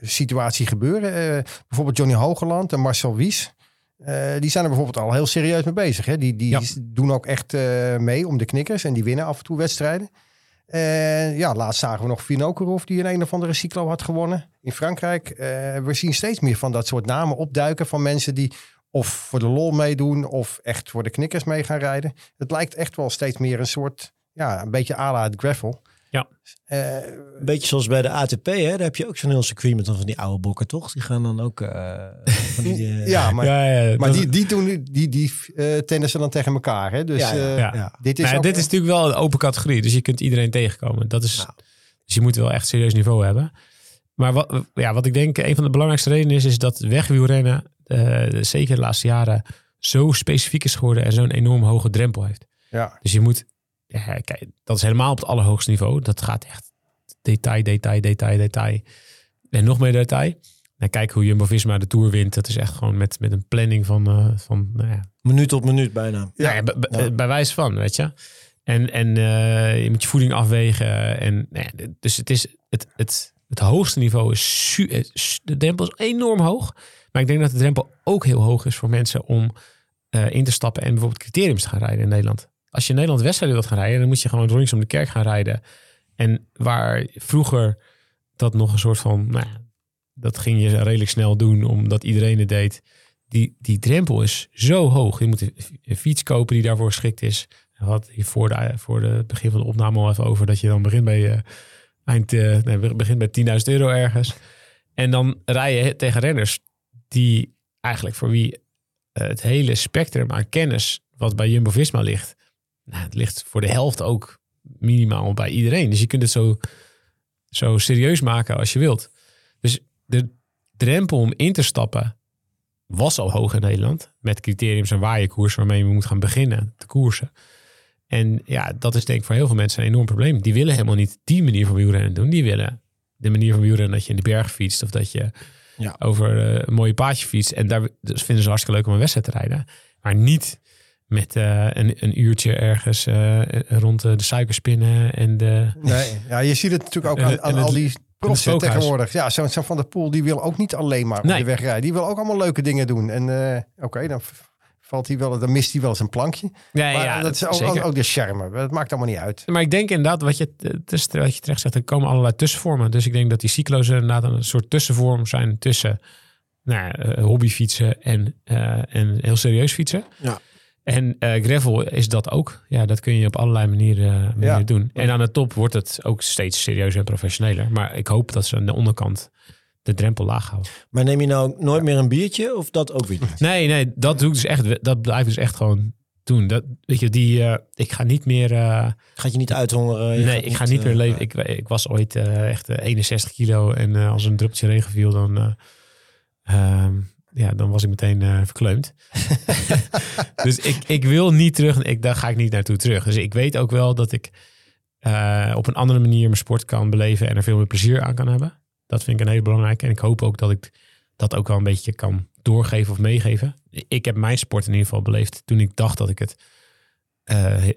S3: situatie gebeuren. Eh, bijvoorbeeld Johnny Hogeland en Marcel Wies. eh, die zijn er bijvoorbeeld al heel serieus mee bezig. Hè? Die, die
S1: Ja.
S3: doen ook echt eh, mee om de knikkers en die winnen af en toe wedstrijden. En ja, laatst zagen we nog Vinokurov die een een of andere cyclo had gewonnen in Frankrijk. Eh, we zien steeds meer van dat soort namen opduiken van mensen die of voor de lol meedoen of echt voor de knikkers mee gaan rijden. Het lijkt echt wel steeds meer een soort, ja, een beetje à la het gravel.
S1: Ja.
S3: Eh,
S2: Een beetje zoals bij de ATP, hè? daar heb je ook zo'n heel circuit met dan van die oude bokken, toch? Die gaan dan ook... eh, van die, <laughs> eh,
S3: ja, maar,
S1: ja, ja,
S3: maar die, die, doen, die, die eh tennissen dan tegen elkaar. Hè? Dus
S2: Ja, ja,
S3: eh,
S1: ja.
S3: dit is
S1: Nou
S3: ook-
S1: dit is natuurlijk wel een open categorie, dus je kunt iedereen tegenkomen. Dat is,
S2: Nou.
S1: Dus je moet wel echt serieus niveau hebben. Maar wat, ja, wat ik denk een van de belangrijkste redenen is, is dat wegwielrennen, eh, zeker de laatste jaren, zo specifiek is geworden en zo'n enorm hoge drempel heeft.
S3: ja.
S1: Dus je moet, ja, kijk, dat is helemaal op het allerhoogste niveau. Dat gaat echt detail, detail, detail, detail. En nog meer detail. En kijk hoe Jumbo-Visma de Tour wint. Dat is echt gewoon met, met een planning van, eh, van nou ja,
S2: Minuut op minuut bijna.
S1: ja. ja, bij, bij-
S2: Ja.
S1: bij wijze van, weet je. En, en eh, je moet je voeding afwegen. En, nou ja, dus het is het, het, het hoogste niveau is su- eh, de drempel is enorm hoog. Maar ik denk dat de drempel ook heel hoog is voor mensen om eh, in te stappen en bijvoorbeeld criteriums te gaan rijden in Nederland. Als je in Nederland wedstrijden wilt gaan rijden, dan moet je gewoon rondjes om de kerk gaan rijden. En waar vroeger dat nog een soort van, nou dat ging je redelijk snel doen omdat iedereen het deed. Die, die drempel is zo hoog. Je moet een fiets kopen die daarvoor geschikt is. We hadden voor, de, voor de begin van de opname al even over dat je dan begint bij, eh, eind, eh, nee, begint bij 10.000 euro ergens. En dan rij je tegen renners die eigenlijk voor wie eh, het hele spectrum aan kennis wat bij Jumbo-Visma ligt, nou, het ligt voor de helft ook minimaal bij iedereen. Dus je kunt het zo, zo serieus maken als je wilt. Dus de drempel om in te stappen was al hoog in Nederland. Met criteriums en waaienkoers waarmee je moet gaan beginnen te koersen. En ja, dat is denk ik voor heel veel mensen een enorm probleem. Die willen helemaal niet die manier van wielrennen doen. Die willen de manier van wielrennen dat je in de berg fietst. Of dat je
S2: Ja.
S1: over eh, een mooie paadje fietst. En daar dus vinden ze hartstikke leuk om een wedstrijd te rijden. Maar niet met eh, een, een uurtje ergens eh, rond de suikerspinnen en de...
S3: Nee, ja, je ziet het natuurlijk ook aan,
S1: het-
S3: al die profs tegenwoordig. Ja, zo'n zo Van der Poel, die wil ook niet alleen maar
S1: Nee.
S3: op de weg rijden. Die wil ook allemaal leuke dingen doen. En eh, oké, dan valt hij wel, dan mist hij wel eens een plankje.
S1: Ja,
S3: Maar
S1: ja,
S3: dat is ook,
S1: zeker.
S3: ook, ook de charme. Dat maakt allemaal niet uit.
S1: Maar ik denk inderdaad, wat je, wat je terecht zegt, er komen allerlei tussenvormen. Dus ik denk dat die cyclo's inderdaad een soort tussenvorm zijn tussen nou, eh, hobbyfietsen en, eh, en heel serieus fietsen.
S2: Ja.
S1: En eh, gravel is dat ook. Ja, dat kun je op allerlei manieren, manieren
S3: Ja.
S1: doen. En aan de top wordt het ook steeds serieuzer en professioneler. Maar ik hoop dat ze aan de onderkant de drempel laag houden.
S2: Maar neem je nou nooit meer een biertje of dat ook weer niet?
S1: Nee, nee, dat doe ik dus echt. Dat blijf ik dus echt gewoon doen. Dat, weet je, die, eh, ik ga niet meer. eh,
S2: Gaat je niet uithongeren? Je
S1: nee, ik ga niet meer
S2: eh,
S1: leven. Ik, ik was ooit eh, echt eh, 61 kilo en eh, als een druppeltje regen viel, dan, eh, ehm, ja, dan was ik meteen eh, verkleumd. <laughs> dus ik, ik wil niet terug. Ik, daar ga ik niet naartoe terug. Dus ik weet ook wel dat ik eh, op een andere manier mijn sport kan beleven en er veel meer plezier aan kan hebben. Dat vind ik een hele belangrijke. En ik hoop ook dat ik dat ook wel een beetje kan doorgeven of meegeven. Ik heb mijn sport in ieder geval beleefd toen ik dacht dat ik het eh,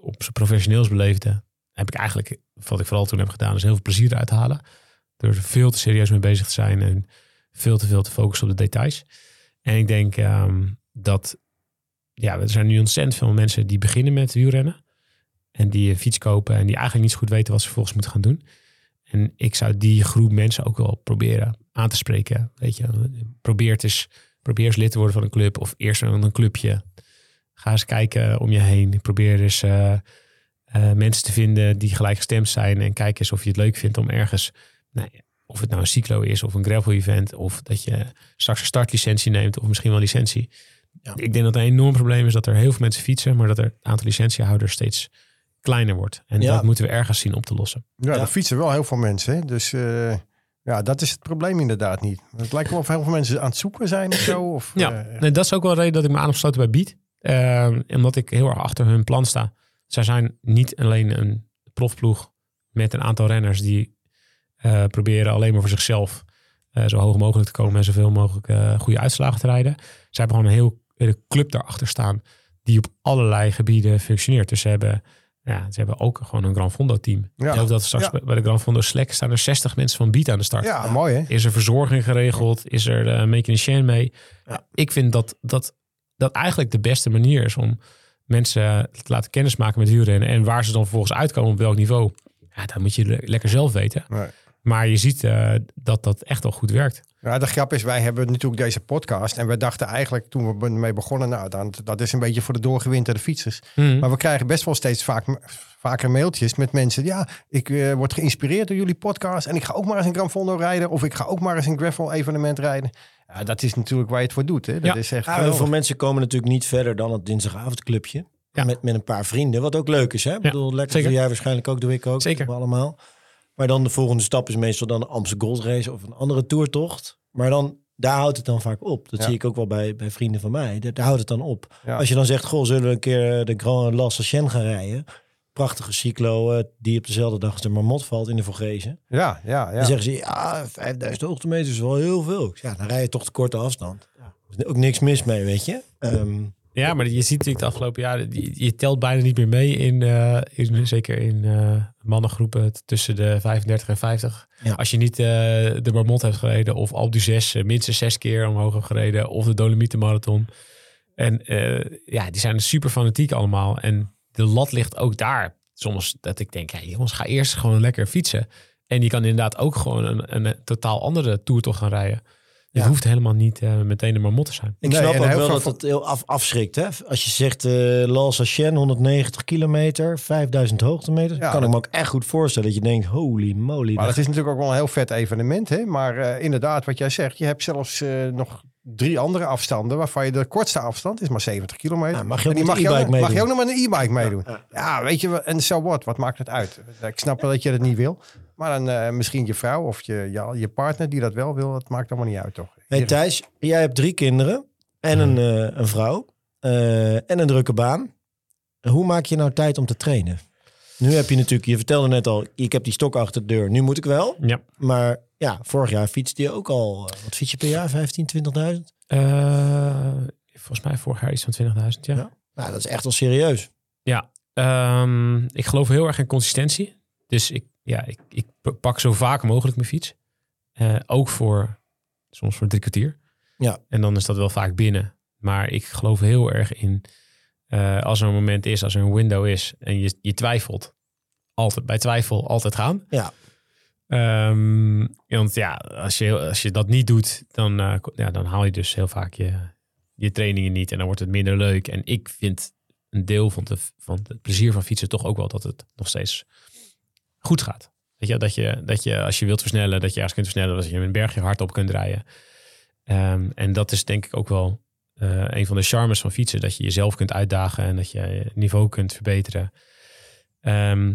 S1: op zijn professioneels beleefde. Heb ik eigenlijk, wat ik vooral toen heb gedaan, is heel veel plezier eruit halen. Door er veel te serieus mee bezig te zijn en veel te veel te focussen op de details. En ik denk ehm, dat, ja, er zijn nu ontzettend veel mensen die beginnen met wielrennen. En die een fiets kopen en die eigenlijk niet zo goed weten wat ze vervolgens moeten gaan doen. En ik zou die groep mensen ook wel proberen aan te spreken. Weet je, probeer eens, probeer eens lid te worden van een club of eerst een, clubje. Ga eens kijken om je heen. Probeer eens eh, eh, mensen te vinden die gelijkgestemd zijn. En kijk eens of je het leuk vindt om ergens, nou, of het nou een cyclo is of een gravel event. Of dat je straks een startlicentie neemt of misschien wel licentie.
S2: Ja.
S1: Ik denk dat een enorm probleem is dat er heel veel mensen fietsen, maar dat er het aantal licentiehouders steeds kleiner wordt. En
S2: Ja.
S1: dat moeten we ergens zien op te lossen.
S3: Ja,
S2: Ja.
S3: er fietsen wel heel veel mensen. Hè? Dus eh, ja, dat is het probleem inderdaad niet. Het lijkt wel of heel veel mensen aan het zoeken zijn of zo. Of,
S1: Ja,
S3: eh,
S1: nee, dat is ook wel de reden dat ik me aan heb bij Beat. Ehm, omdat ik heel erg achter hun plan sta. Zij zijn niet alleen een profploeg met een aantal renners die eh, proberen alleen maar voor zichzelf eh, zo hoog mogelijk te komen en zoveel mogelijk eh, goede uitslagen te rijden. Ze hebben gewoon een heel, hele club daarachter staan die op allerlei gebieden functioneert. Dus ze hebben, ja, ze hebben ook gewoon een Gran Fondo team.
S3: Ja.
S1: Ik geloof dat straks
S3: Ja.
S1: bij- de Gran Fondo Slack staan er 60 mensen van Beat aan de start.
S3: ja, mooi hè?
S1: Is er verzorging geregeld? Is er een mechanicien mee?
S2: Ja.
S1: Ik vind dat, dat dat eigenlijk de beste manier is om mensen te laten kennismaken met wielrennen. En waar ze dan vervolgens uitkomen op welk niveau. Ja, dat moet je le- lekker zelf weten.
S3: Nee.
S1: Maar je ziet eh, dat dat echt wel goed werkt.
S3: Ja, de grap is, wij hebben natuurlijk deze podcast. En we dachten eigenlijk toen we ermee begonnen, nou, dan, dat is een beetje voor de doorgewinterde fietsers. Maar we krijgen best wel steeds vaak, vaker mailtjes met mensen. Ja, ik eh, word geïnspireerd door jullie podcast. En ik ga ook maar eens een Gran Fondo rijden. Of ik ga ook maar eens een gravel evenement rijden. Ja, dat is natuurlijk waar je het voor doet. Hè? Dat
S1: Ja.
S3: is echt
S2: Ja,
S3: geweldig.
S2: veel mensen komen natuurlijk niet verder dan het dinsdagavondclubje.
S1: Ja.
S2: Met, met een paar vrienden, wat ook leuk is. Hè? Ik bedoel, lekker
S1: zeker.
S2: doe jij waarschijnlijk ook, doe ik ook.
S1: Zeker.
S2: doen we allemaal. Maar dan de volgende stap is meestal dan een Amsterdam Gold Race of een andere toertocht. Maar dan, daar houdt het dan vaak op. Dat
S3: Ja.
S2: zie ik ook wel bij, bij vrienden van mij. Daar, daar houdt het dan op.
S3: Ja.
S2: Als je dan zegt, goh, zullen we een keer de Grand La Sachen gaan rijden? Prachtige cyclo eh, die op dezelfde dag als de Marmot valt in de Vogezen.
S3: Ja, ja, ja.
S2: Dan zeggen ze, ja, 5000 hoogtemeters is wel heel veel. Ja, dan rij je toch de korte afstand. Er is ook niks mis mee, weet je. Ehm,
S1: Ja, maar je ziet natuurlijk de afgelopen jaren, je, telt bijna niet meer mee in, eh, in zeker in eh, mannengroepen tussen de 35 en 50.
S2: Ja.
S1: Als je niet eh, de Marmot hebt gereden of Alpe d'Huez eh, minstens zes keer omhoog hebt gereden of de Dolomieten Marathon. En ja, die zijn super fanatiek allemaal. En de lat ligt ook daar. Soms dat ik denk, ja, jongens, ga eerst gewoon lekker fietsen. En je kan inderdaad ook gewoon een, een, totaal andere toertocht gaan rijden. Het
S2: Ja.
S1: hoeft helemaal niet eh, meteen een Marmot te zijn.
S2: Ik
S3: Nee,
S2: snap ook wel dat het heel af, afschrikt. Hè? Als je zegt eh La Sachen, 190 kilometer, 5000 hoogtemeter.
S3: Ja,
S2: kan ik me ook echt goed voorstellen dat je denkt, holy moly.
S3: Maar dat is natuurlijk ook wel een heel vet evenement. Hè? Maar eh, inderdaad, wat jij zegt, je hebt zelfs eh, nog drie andere afstanden. Waarvan je de kortste afstand is maar 70 kilometer.
S2: Ja, mag je ook
S3: En die
S2: met
S3: mag,
S2: de
S3: je ook, mag je ook nog met een e-bike meedoen.
S2: ja.
S3: Ja, weet je, wel, en zo wat, wat maakt het uit? Ik snap wel dat je dat niet wil. Maar dan eh, misschien je vrouw of je, je, je partner die dat wel wil, dat maakt allemaal niet uit, toch?
S2: Hey Thijs, jij hebt drie kinderen en een, eh, een vrouw eh, en een drukke baan. Hoe maak je nou tijd om te trainen? Nu heb je natuurlijk, je vertelde net al, ik heb die stok achter de deur. Nu moet ik wel.
S1: Ja.
S2: Maar ja, vorig jaar fietste je ook al, wat fiets je per jaar? 15, 20.000?
S1: Eh, volgens mij vorig jaar iets van 20.000, ja.
S2: Ja. Nou, dat is echt al serieus.
S1: Ja, ehm, ik geloof heel erg in consistentie. Dus ik, ja, ik, ik pak zo vaak mogelijk mijn fiets. Eh, ook voor soms voor drie kwartier.
S2: Ja.
S1: En dan is dat wel vaak binnen. Maar ik geloof heel erg in eh, als er een moment is, als er een window is en je, je twijfelt, altijd bij twijfel altijd gaan.
S2: Ja.
S1: Ehm, want ja, als je, als je dat niet doet, dan, eh, ja, dan haal je dus heel vaak je, je trainingen niet en dan wordt het minder leuk. En ik vind een deel van, de, van het plezier van fietsen toch ook wel dat het nog steeds goed gaat. Weet je, dat je, dat je als je wilt versnellen, dat je ergens kunt versnellen, dat je een bergje hard op kunt rijden. Ehm, en dat is denk ik ook wel eh, een van de charmes van fietsen. Dat je jezelf kunt uitdagen en dat je je niveau kunt verbeteren. Ehm,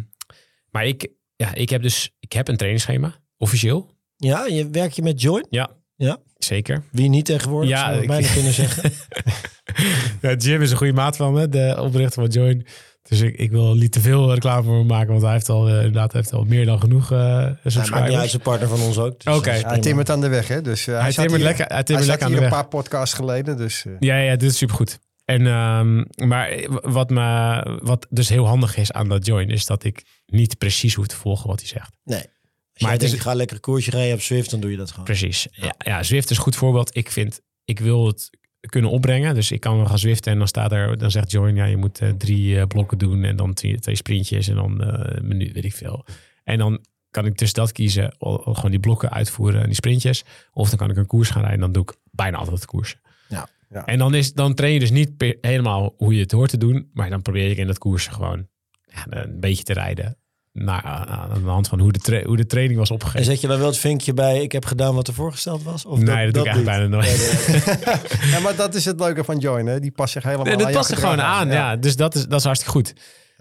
S1: maar ik, ja, ik heb dus ik heb een trainingsschema, officieel.
S2: Ja, je werk je met Join?
S1: Ja,
S2: Ja.
S1: zeker.
S2: Wie niet tegenwoordig,
S1: Ja,
S2: zou ik
S1: ik-
S2: bijna kunnen zeggen. <laughs>
S1: Ja, Jim is een goede maat van me, de oprichter van Join. Dus ik, ik wil niet te veel reclame voor hem maken, want hij heeft al, eh, inderdaad, hij heeft al meer dan genoeg eh
S2: Hij maakt niet uit,
S1: subscribers.
S2: zijn partner van ons ook. dus
S1: Oké.
S2: dat is
S3: Hij timmert aan de weg, hè? Dus, uh,
S1: hij
S3: zat
S1: timmert
S3: hier-
S1: lekker, hij
S3: Hij
S1: timmert lekker aan
S3: hier
S1: de
S3: een paar podcasts geleden, dus... eh,
S1: Ja, ja, dit is supergoed. En, ehm, maar wat, me, wat dus heel handig is aan dat join, is dat ik niet precies hoef te volgen wat hij zegt.
S2: Nee. Als
S1: Maar het
S2: denkt,
S1: is-
S2: ik ga lekker een koersje rijden op Zwift, dan doe je dat gewoon.
S1: Precies. Ja, ja, Zwift is een goed voorbeeld. Ik vind, ik wil het kunnen opbrengen. Dus ik kan gaan Zwiften en dan staat er, dan zegt Join, ja, je moet eh, drie eh, blokken doen en dan twee, twee sprintjes en dan een minuut, weet ik veel. En dan kan ik tussen dat kiezen, o- o- gewoon die blokken uitvoeren en die sprintjes. Of dan kan ik een koers gaan rijden en dan doe ik bijna altijd de koers.
S2: Ja.
S3: Ja.
S1: En dan, is, dan train je dus niet per- helemaal hoe je het hoort te doen, maar dan probeer ik in dat koers gewoon ja, een beetje te rijden. Naar, aan de hand van hoe de, tra- hoe de training was
S2: En
S1: opgegeven.
S2: zet je dan wel het vinkje bij, ik heb gedaan wat er voorgesteld was? Of
S1: Nee, dat, doe ik eigenlijk bijna nooit. <laughs>
S3: ja, maar dat is het leuke van Join, hè? Die past zich helemaal
S1: Nee,
S3: aan
S1: dat past er gewoon aan. Ja. dus dat is, dat is hartstikke goed.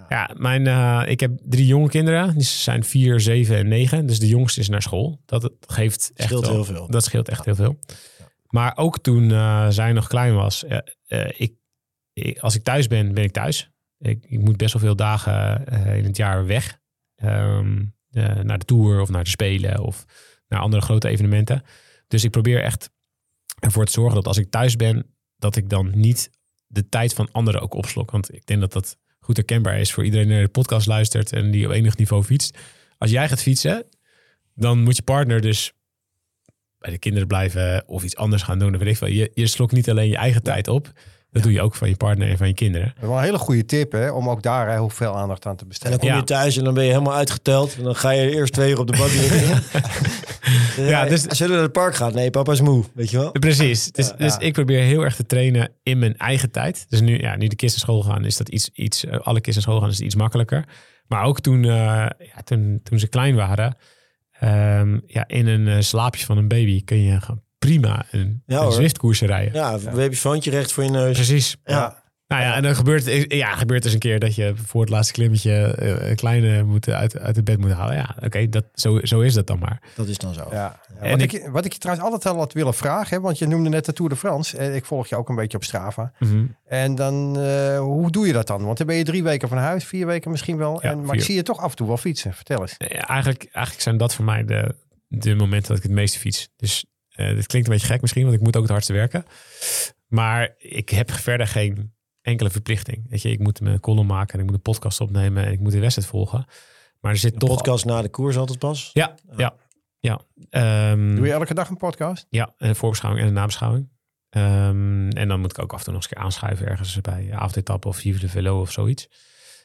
S1: Ja, mijn, eh, ik heb drie jonge kinderen. Die zijn vier, zeven en negen. Dus de jongste is naar school. Dat echt
S2: Scheelt
S1: wel-
S2: heel veel.
S1: Dat scheelt echt heel veel. Maar ook toen eh, zij nog klein was. eh, ik, ik- als ik thuis ben, ben ik thuis. Ik, ik moet best wel veel dagen eh, in het jaar weg. Ehm, eh, naar de tour of naar de spelen of naar andere grote evenementen. Dus ik probeer echt ervoor te zorgen dat als ik thuis ben, dat ik dan niet de tijd van anderen ook opslok. Want ik denk dat dat goed herkenbaar is voor iedereen die naar de podcast luistert en die op enig niveau fietst. Als jij gaat fietsen, dan moet je partner dus bij de kinderen blijven of iets anders gaan doen. Of weet ik veel. Je, je slokt niet alleen je eigen tijd op. Dat doe je ook van je partner en van je kinderen.
S3: Dat is wel een hele goede tip, hè? Om ook daar hè, hoeveel aandacht aan te
S2: En
S3: besteden.
S2: dan kom je
S1: Ja.
S2: thuis en dan ben je helemaal uitgeteld. En dan ga je eerst twee uur op de bank liggen. <laughs>
S1: Ja, dus-
S2: Zullen we naar het park gaan? Nee, papa is moe, weet je wel?
S1: Precies. Dus,
S3: Ja,
S1: dus ik probeer heel erg te trainen in mijn eigen tijd. Dus nu, ja, nu de kids naar school gaan, is dat iets, iets eh, alle kids naar school gaan, is het iets makkelijker. Maar ook toen, eh, ja, toen, toen ze klein waren, ehm, ja, in een eh, slaapje van een baby kun je gewoon prima een,
S2: Ja,
S1: een
S2: hoor.
S1: Zwift-koersen rijden.
S2: Ja, een babyfoontje recht voor je neus.
S1: Precies.
S2: Ja.
S1: Nou ja, en dan gebeurt, ja, gebeurt dus een keer dat je voor het laatste klimmetje eh, een kleine moet uit, uit het bed moet halen. Ja, oké, dat zo, zo is dat dan maar.
S2: Dat is dan zo.
S3: Ja.
S1: En
S3: wat,
S1: ik-
S3: ik, wat ik je trouwens altijd al had willen vragen, hè, want je noemde net de Tour de France. En ik volg je ook een beetje op Strava. En dan, eh, hoe doe je dat dan? Want dan ben je drie weken van huis, vier weken misschien wel.
S1: Ja,
S3: en, maar ik zie je toch af en toe wel fietsen. Vertel eens.
S1: Ja, eigenlijk, eigenlijk zijn dat voor mij de, de momenten dat ik het meeste fiets. Dus eh dit klinkt een beetje gek misschien, want ik moet ook het hardste werken. Maar ik heb verder geen enkele verplichting. Weet je, ik moet mijn column maken en ik moet een podcast opnemen en ik moet de wedstrijd volgen. Maar er zit
S2: De
S1: toch...
S2: podcast na de koers altijd pas.
S1: Ja, ja, ja. Ehm,
S3: Doe je elke dag een podcast?
S1: Ja, een voorbeschouwing en een nabeschouwing. Ehm, en dan moet ik ook af en toe nog eens een keer aanschuiven ergens bij avondetappen of Vive de Velo of zoiets.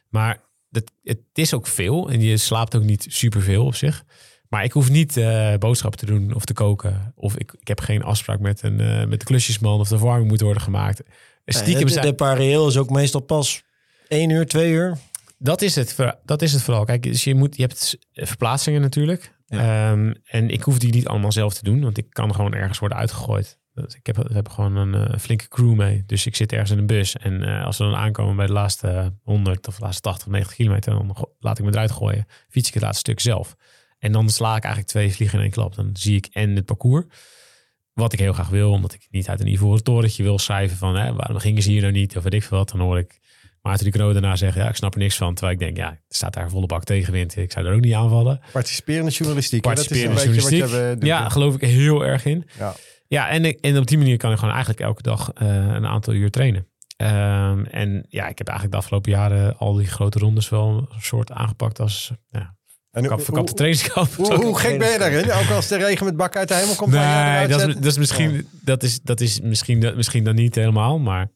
S1: Maar het, het is ook veel en je slaapt ook niet superveel op zich. Maar ik hoef niet eh, boodschappen te doen of te koken. Of ik, ik heb geen afspraak met, een, eh, met de klusjesman of de verwarming moet worden gemaakt. Stiekem
S2: Nee, de,
S1: zijn-
S2: de pareel is ook meestal pas één uur, twee uur.
S1: dat is het, dat is het vooral. Kijk, dus je, moet, je hebt verplaatsingen natuurlijk. Ehm, en ik hoef die niet allemaal zelf te doen, want ik kan gewoon ergens worden uitgegooid. Dus ik heb, hebben gewoon een eh, flinke crew mee. Dus ik zit ergens in een bus. En eh, als we dan aankomen bij de laatste 100 of de laatste 80, 90 kilometer, dan laat ik me eruit gooien. Fiets ik het laatste stuk zelf. En dan sla ik eigenlijk twee vliegen in één klap. Dan zie ik en het parcours. Wat ik heel graag wil, omdat ik niet uit een ivoren torentje wil schrijven van hè, waarom gingen ze hier nou niet of weet ik veel wat. Dan hoor ik Maarten de Knoo daarna zeggen, ja, ik snap er niks van. Terwijl ik denk, ja, er staat daar volle bak tegenwind. Ik zou er ook niet aanvallen.
S3: Participerende journalistiek.
S1: Participerende
S3: dat is een beetje
S1: journalistiek.
S3: wat je eh,
S1: ja, geloof ik heel erg in.
S3: Ja.
S1: Ja, en, en op die manier kan ik gewoon eigenlijk elke dag eh, een aantal uur trainen. Ehm, en ja, ik heb eigenlijk de afgelopen jaren al die grote rondes wel een soort aangepakt als ja,
S3: En hoe-
S1: verkapte
S3: hoe-
S1: trainingskamp.
S3: Hoe, hoe gek ben je daarin? Ook als de regen met bak uit de hemel komt.
S1: Nee, dat is, dat is misschien, dat is, dat is misschien, dat, misschien dan niet helemaal, maar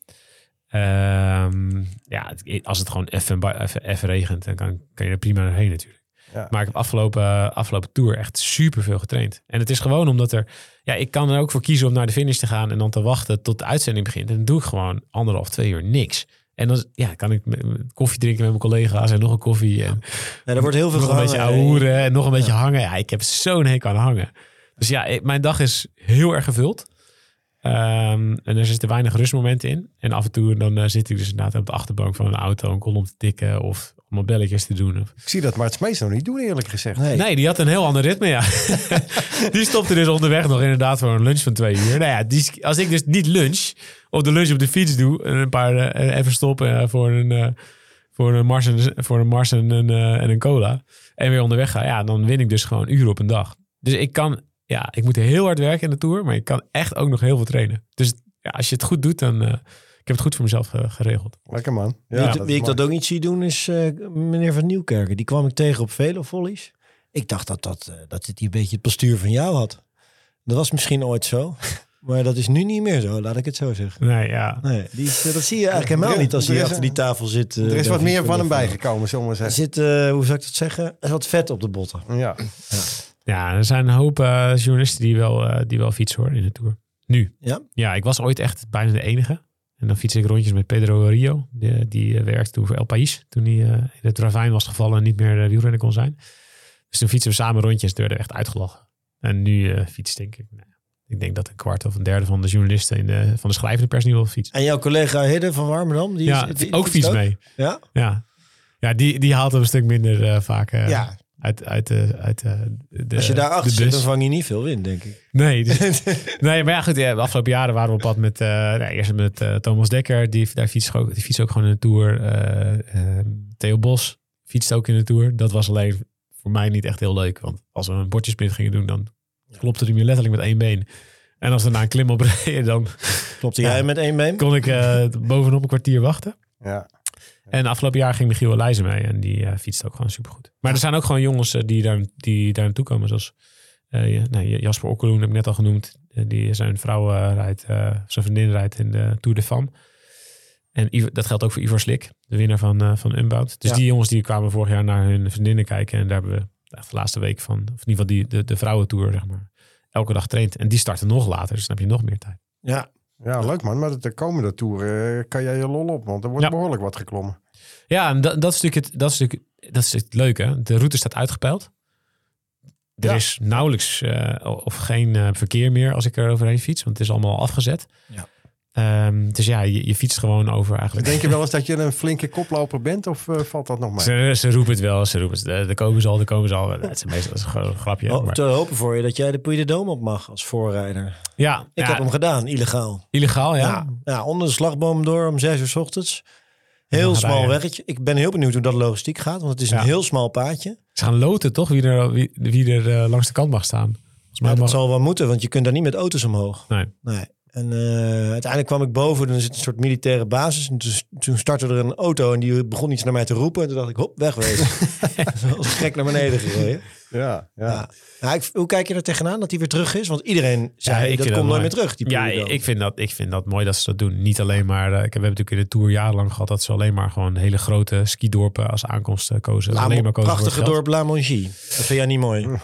S1: ehm, ja, als het gewoon even, even, even regent, dan kan, kan je er prima doorheen natuurlijk.
S3: Ja.
S1: Maar ik heb afgelopen, afgelopen tour echt super veel getraind. En het is gewoon omdat er, ja, ik kan er ook voor kiezen om naar de finish te gaan en dan te wachten tot de uitzending begint. En dan doe ik gewoon anderhalf, twee uur niks. En dan ja, kan ik koffie drinken met mijn collega's en nog een koffie. En
S2: Ja, er wordt heel veel
S1: nog een beetje en nog een beetje hangen. Ja, ik heb zo'n hekel aan hangen. Dus ja, ik- mijn dag is heel erg gevuld. Ehm, en er zitten weinig rustmomenten in. En af en toe dan eh, zit ik dus inderdaad op de achterbank van een auto een kolom te tikken of allemaal belletjes te doen. Of-
S3: Ik zie dat Maarten Smees nog niet doen, eerlijk gezegd.
S2: Nee.
S1: Nee, die had een heel ander ritme, ja. <laughs> die stopte dus onderweg nog inderdaad voor een lunch van twee uur. Nou ja, die, als ik dus niet lunch of de lunch op de fiets doe en een paar eh, even stoppen eh, voor een, eh, voor een Mars, en, voor een, Mars en, een, eh, en een cola en weer onderweg ga, ja, dan win ik dus gewoon uren op een dag. Dus ik kan, ja, ik moet heel hard werken in de Tour, maar ik kan echt ook nog heel veel trainen. Dus ja, als je het goed doet, dan... eh, ik heb het goed voor mezelf geregeld.
S3: Lekker man.
S2: Wie, ik-
S3: dat
S2: wie ik dat ook niet zie doen is eh, meneer Van Nieuwkerken. Die kwam ik tegen op vele volleys. Ik dacht dat, dat, dat het een beetje het postuur van jou had. Dat was misschien ooit zo. <laughs> Maar dat is nu niet meer zo, laat ik het zo zeggen.
S1: Nee, ja.
S2: Nee, die eh, dat zie je eigenlijk helemaal niet als hij achter die tafel zit. eh,
S3: Er is wat
S2: David
S3: meer van hem bijgekomen, zullen we maar
S2: Er
S3: zeggen.
S2: zit, eh, hoe zou ik dat zeggen? Er is wat vet op de botten.
S3: Ja.
S1: Ja, er zijn een hoop eh, journalisten die wel, eh, die wel fietsen hoor in de Tour. Nu.
S2: Ja?
S1: Ja, ik was ooit echt bijna de enige. En dan fiets ik rondjes met Pedro Rio. Die, die eh, werkte toen voor El País. Toen hij eh, in het ravijn was gevallen en niet meer uh, wielrenner kon zijn. Dus toen fietsen we samen rondjes. Toen werden we echt uitgelachen. En nu uh, fiets denk ik... Nou, ik denk dat een kwart of een derde van de journalisten in de, van de schrijvende pers nu wel fietst.
S2: En jouw collega Hidde van Warmerdam? Die
S1: ja,
S2: is, die,
S1: ook fiets mee.
S2: Ja?
S1: Ja, ja die, die haalt hem een stuk minder uh, vaak uh,
S2: ja.
S1: uit, uit, de, uit de, de
S2: Als je daar achter zit, dan vang je niet veel in, denk ik.
S1: Nee, dus, <laughs> nee maar ja, goed. Ja, de afgelopen jaren waren we op pad met, nou, eerst met Thomas Dekker. Die, daar fietst ook, die fietst ook gewoon in de Tour. Uh, Theo Bos fietst ook in de Tour. Dat was alleen voor mij niet echt heel leuk. Want als we een bordjesprint gingen doen, dan klopte hij me letterlijk met één been. En als we naar een klim op reden, dan...
S2: Klopte jij met één been?
S1: Kon ik uh, bovenop een kwartier wachten.
S3: Ja.
S1: En afgelopen jaar ging Michiel Leijzen mee. En die uh, fietst ook gewoon supergoed. Maar er zijn ook gewoon jongens uh, die, daar, die daar naartoe komen. Zoals uh, nee, Jasper Okkeloen heb ik net al genoemd. die zijn vrouw rijdt, zijn vriendin rijdt in de Tour de Femme. En Ivo, dat geldt ook voor Ivor Slik, de winnaar van, van Unbound. Dus ja. die jongens die kwamen vorig jaar naar hun vriendinnen kijken. En daar hebben we echt de laatste week van, of in ieder geval die, de, de vrouwentour, zeg maar, elke dag traind. En die starten nog later, dus dan heb je nog meer tijd.
S2: Ja,
S3: ja, leuk man. Maar de komende tour uh, kan jij je lol op, want er wordt ja. behoorlijk wat geklommen.
S1: Ja, en dat, dat, is natuurlijk het, dat, is natuurlijk, dat is het leuke. De route staat uitgepeild. Er ja. is nauwelijks uh, of geen uh, verkeer meer als ik er overheen fiets, want het is allemaal afgezet.
S2: Ja.
S1: Um, dus ja, je, je, fietst gewoon over eigenlijk.
S3: Denk je wel eens dat je een flinke koploper bent of uh, valt dat nog mee?
S1: Ze, ze, roepen het wel, ze roepen het. De komen ze al, de komen ze al. Dat is meestal dat is gewoon een grapje.
S2: Oh, maar... Te hopen voor je dat jij de Puy de Dome op mag als voorrijder.
S1: Ja.
S2: Ik
S1: ja,
S2: heb hem gedaan, illegaal.
S1: Illegaal, ja.
S2: Ja, ja onder de slagboom door om zes uur s ochtends. Heel smal rijden. weggetje. Ik ben heel benieuwd hoe dat logistiek gaat, want het is een ja. heel smal paadje.
S1: Ze gaan loten toch, wie er, wie, wie er uh, langs de kant mag staan.
S2: Ja, dat mag... zal wel moeten, want je kunt daar niet met auto's omhoog.
S1: Nee.
S2: nee. En uh, uiteindelijk kwam ik boven, en er zit een soort militaire basis. En toen, toen startte er een auto en die begon iets naar mij te roepen. En toen dacht ik, hop, wegwezen. <laughs> Als gek naar beneden gereden.
S3: Ja, ja.
S2: ja. ja ik, hoe kijk je er tegenaan dat hij weer terug is? Want iedereen zei,
S1: ja,
S2: dat komt nooit meer terug. Die
S1: ja, ik vind, dat, ik vind dat mooi dat ze dat doen. Niet alleen maar, uh, ik heb, we hebben natuurlijk in de Tour jarenlang gehad... dat ze alleen maar gewoon hele grote skidorpen als aankomst kozen.
S2: La,
S1: alleen maar kozen
S2: prachtige dorp La Mongie. Dat vind jij niet mooi? <laughs>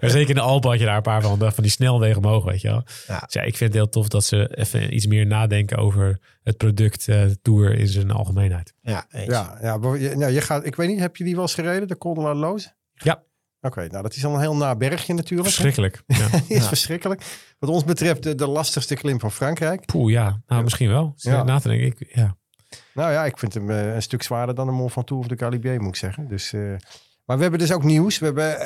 S1: Zeker in de Alpen had je daar een paar van, van die snelwegen omhoog, weet je wel. Ja. Dus ja, ik vind het heel tof dat ze even iets meer nadenken over het product uh, Tour in zijn algemeenheid.
S2: Ja,
S3: ja, ja, nou, je gaat, ik weet niet, heb je die wel eens gereden, de Col de la Loze?
S1: Ja.
S3: Oké, okay, nou dat is al een heel na bergje natuurlijk.
S1: Verschrikkelijk. <laughs> Ja.
S3: is ja. verschrikkelijk. Wat ons betreft de, de, lastigste klim van Frankrijk.
S1: Poeh, ja. Nou, ja. misschien wel. Ja. Na te denken, ik, ja.
S3: Nou ja, ik vind hem uh, een stuk zwaarder dan de Mont Ventoux of de Galibier, moet ik zeggen. Dus, uh, maar we hebben dus ook nieuws. We hebben,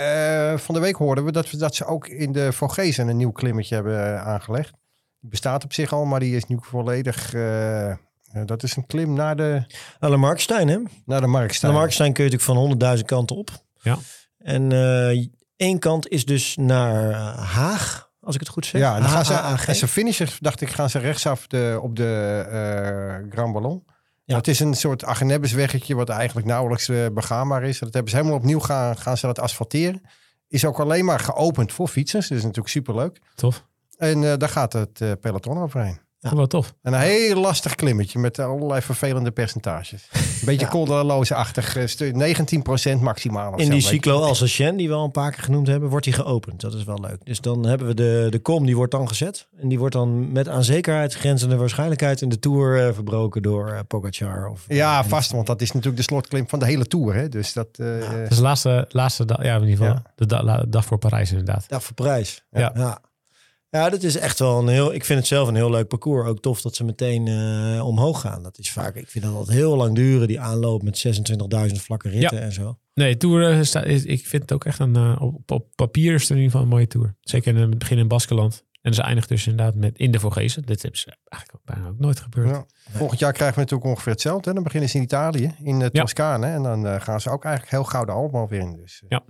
S3: uh, van de week hoorden we dat, we dat ze ook in de Vogezen een nieuw klimmetje hebben aangelegd. Die bestaat op zich al, maar die is nu volledig... dat is een klim naar de...
S2: Naar de Markstein, hè?
S3: Naar de Markstein.
S2: Naar de Markstein kun je natuurlijk van 100.000 kanten op.
S1: Ja.
S2: En uh, één kant is dus naar Haag, als ik het goed zeg.
S3: Ja, en dan gaan ze, als ze finishen, dacht ik, gaan ze rechtsaf de, op de uh, Grand Ballon.
S2: Ja.
S3: Het is een soort Agnebbesweggetje wat eigenlijk nauwelijks eh, begaanbaar is. Dat hebben ze helemaal opnieuw gaan, gaan ze dat asfalteren. Is ook alleen maar geopend voor fietsers. Dat is natuurlijk superleuk.
S1: Tof.
S3: En eh, daar gaat het eh, peloton overheen.
S1: Ja. Wel tof.
S3: En een heel lastig klimmetje met allerlei vervelende percentages. Een beetje <laughs>
S2: Ja.
S3: achtig stuk. 19% maximaal. of
S2: In die cyclo Alsacien, die we al een paar keer genoemd hebben, wordt die geopend. Dat is wel leuk. Dus dan hebben we de, de kom, die wordt dan gezet. En die wordt dan met aan zekerheid grenzende waarschijnlijkheid in de Tour eh, verbroken door eh, Pogacar. Of,
S3: Ja,
S2: eh,
S3: vast. Want dat is natuurlijk de slotklim van de hele Tour. Hè? Dus dat... eh,
S2: Ja.
S1: Dat is de laatste, laatste dag, ja, in ieder geval. De da- la- dag voor Parijs inderdaad.
S2: Dag voor prijs.
S1: Ja.
S2: Ja. Dat is echt wel een heel. Ik vind het zelf een heel leuk parcours. Ook tof dat ze meteen eh, omhoog gaan. Dat is vaak. Ik vind dat altijd heel lang duren. Die aanloop met 26.000 vlakke ritten en zo.
S1: Nee, Tour, sta- is- ik vind het ook echt een, eh, op, op papier is het in ieder geval een mooie Tour. Zeker in het begin in Baskeland. En ze eindigt dus inderdaad met in de Vogezen. Dit hebben ze eigenlijk ook bijna ook nooit gebeurd.
S3: Ja. Volgend jaar krijgen we natuurlijk ongeveer hetzelfde. Hè? Dan beginnen ze in Italië, in uh,
S1: Ja.
S3: Toscane. En dan gaan ze ook eigenlijk heel gauw de Alpen weer in. Dus,
S1: Ja.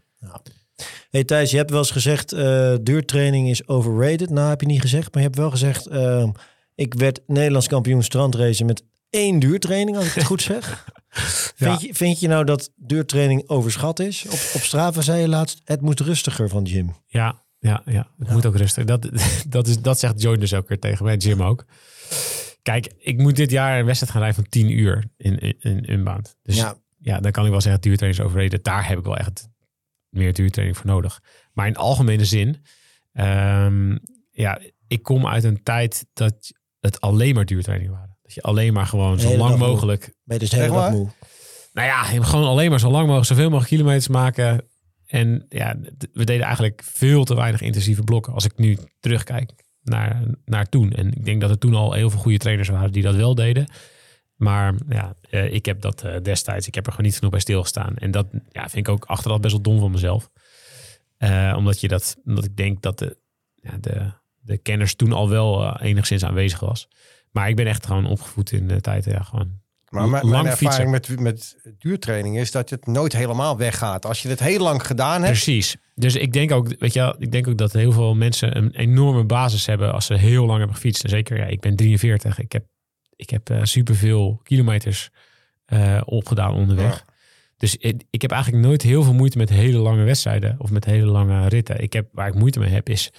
S2: Hey Thijs, je hebt wel eens gezegd. eh duurtraining is overrated. Nou, heb je niet gezegd. Maar je hebt wel gezegd. ehm, ik werd Nederlands kampioen strandracen met één duurtraining. Als ik het goed zeg. <laughs> Vind, je, vind je nou dat duurtraining overschat is? Op, op Strava zei je laatst. Het moet rustiger van Jim.
S1: Ja, ja, ja. Het moet ook rustig. Dat, <laughs> dat, is, dat zegt Join dus ook weer tegen mij, Jim ook. Kijk, ik moet dit jaar een wedstrijd gaan rijden van 10 uur in, in, in Unbound. Dus ja.
S2: ja,
S1: dan kan ik wel zeggen, duurtraining is overrated. Daar heb ik wel echt meer duurtraining voor nodig. Maar in algemene zin, ehm, ja, ik kom uit een tijd dat het alleen maar duurtraining waren. Dat je alleen maar gewoon zo lang
S2: moe.
S1: mogelijk
S2: ben je dus dag
S3: waar?
S2: moe.
S1: nou ja, gewoon alleen maar zo lang mogelijk, zoveel mogelijk kilometers maken. En ja, we deden eigenlijk veel te weinig intensieve blokken. Als ik nu terugkijk naar, naar toen. En ik denk dat er toen al heel veel goede trainers waren die dat wel deden. Maar ja, eh, ik heb dat eh, destijds, ik heb er gewoon niet genoeg bij stilgestaan. En dat ja, vind ik ook achteraf best wel dom van mezelf. Eh, omdat, je dat, omdat ik denk dat de, ja, de, de kenners toen al wel enigszins aanwezig was. Maar ik ben echt gewoon opgevoed in de tijd. Ja, gewoon
S3: Maar mijn, ervaring met, met duurtraining is dat het nooit helemaal weggaat. Als je het heel lang gedaan hebt,
S1: Precies. Dus ik denk ook, weet je, wel, ik denk ook dat heel veel mensen een enorme basis hebben als ze heel lang hebben gefietst. En zeker, ja, ik ben 43. Ik heb, ik heb eh, superveel kilometers eh, opgedaan onderweg. Dus ik, ik heb eigenlijk nooit heel veel moeite met hele lange wedstrijden of met hele lange ritten. Ik heb, waar ik moeite mee heb is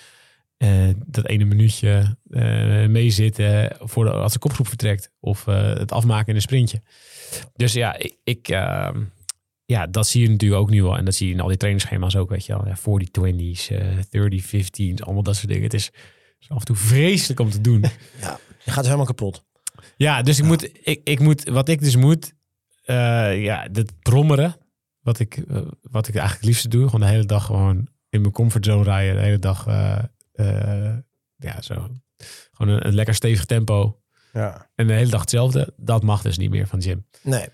S1: eh, dat ene minuutje eh, meezitten voor de, als de kopgroep vertrekt. Of het afmaken in een sprintje. Dus ja, ik, ik, ehm, ja, dat zie je natuurlijk ook nu al. En dat zie je in al die trainingsschema's ook, weet je wel. Ja, 40-20's, eh 30-15's, allemaal dat soort dingen. Het is, is af en toe vreselijk om te doen. <laughs>
S2: Ja, je gaat helemaal kapot.
S1: Ja, dus ik moet, ik, ik moet, wat ik dus moet, eh, ja, het brommeren. Wat ik, eh, wat ik eigenlijk het liefste doe. Gewoon de hele dag gewoon in mijn comfortzone rijden. De hele dag, eh, ja, zo. Gewoon een, een lekker stevig tempo.
S3: ja.
S1: En de hele dag hetzelfde. Dat mag dus niet meer van Jim.
S2: Nee.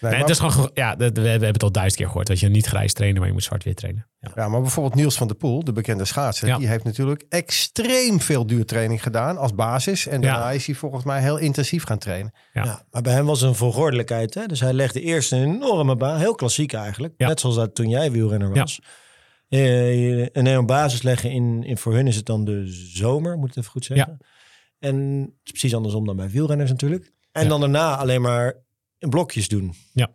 S3: Nee,
S1: het is gewoon, ge- ja, we, we hebben het al duizend keer gehoord. Dat je niet grijs trainen, maar je moet zwart-wit trainen. Ja.
S3: ja, maar bijvoorbeeld Niels van der Poel, de bekende schaatser,
S1: Ja.
S3: die heeft natuurlijk extreem veel duurtraining gedaan als basis. En
S1: Ja.
S3: daarna is hij volgens mij heel intensief gaan trainen.
S1: Ja.
S2: Ja. maar bij hem was een volgordelijkheid. Hè? Dus hij legde eerst een enorme baan. Heel klassiek eigenlijk.
S1: Ja.
S2: Net zoals dat toen jij wielrenner was. Eh, een enorme basis leggen in, in... Voor hun is het dan de zomer, moet ik het even goed zeggen. En het is precies andersom dan bij wielrenners natuurlijk. En
S1: Ja.
S2: dan daarna alleen maar in blokjes doen.
S1: Ja.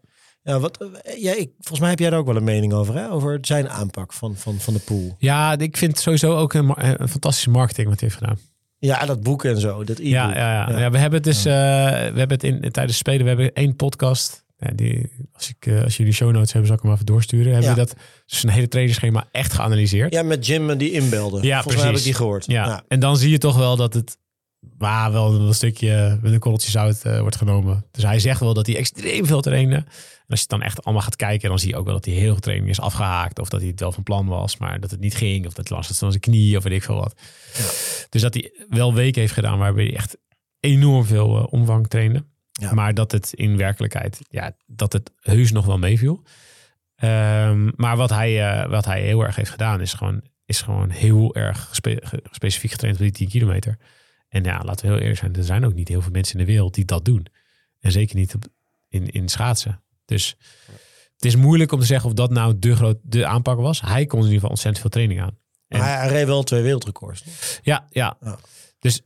S2: Ja, wat, eh, jij, ik, volgens mij heb jij daar ook wel een mening over, hè? Over zijn aanpak van, van, van de pool.
S1: Ja, ik vind sowieso ook een, fantastische marketing wat hij heeft gedaan.
S2: Ja, dat boek en zo, dat e-book.
S1: Ja, ja, ja.
S2: Ja.
S1: ja, we hebben het dus, eh, we hebben het in, tijdens spelen, we hebben één podcast. Ja, die, als, ik, eh, als jullie show notes hebben, zal ik hem even doorsturen. Hebben
S2: Ja.
S1: we dat, dus een hele trainingsschema echt geanalyseerd.
S2: Ja, met Jim die inbelde.
S1: Ja,
S2: Volgens mij heb ik die gehoord.
S1: Ja. En dan zie je toch wel dat het waar wel een stukje met een korreltje zout eh, wordt genomen. Dus hij zegt wel dat hij extreem veel trainde. En als je het dan echt allemaal gaat kijken, dan zie je ook wel dat hij heel veel training is afgehaakt. Of dat hij het wel van plan was, maar dat het niet ging. Of dat last het van zijn knie of weet ik veel wat. Dus dat hij wel weken heeft gedaan waarbij hij echt enorm veel eh, omvang trainde.
S2: Ja.
S1: Maar dat het in werkelijkheid, ja, dat het heus nog wel meeviel. Ehm, maar wat hij, eh, wat hij heel erg heeft gedaan, is gewoon, is gewoon heel erg spe- specifiek getraind op die 10 kilometer. En ja, laten we heel eerlijk zijn, er zijn ook niet heel veel mensen in de wereld die dat doen. En zeker niet in, in schaatsen. Dus het is moeilijk om te zeggen of dat nou de, groot, de aanpak was. Hij kon in ieder geval ontzettend veel training aan. En-
S2: Maar hij, hij reed wel twee wereldrecords.
S1: Ja, ja.
S2: Ja.
S1: Dus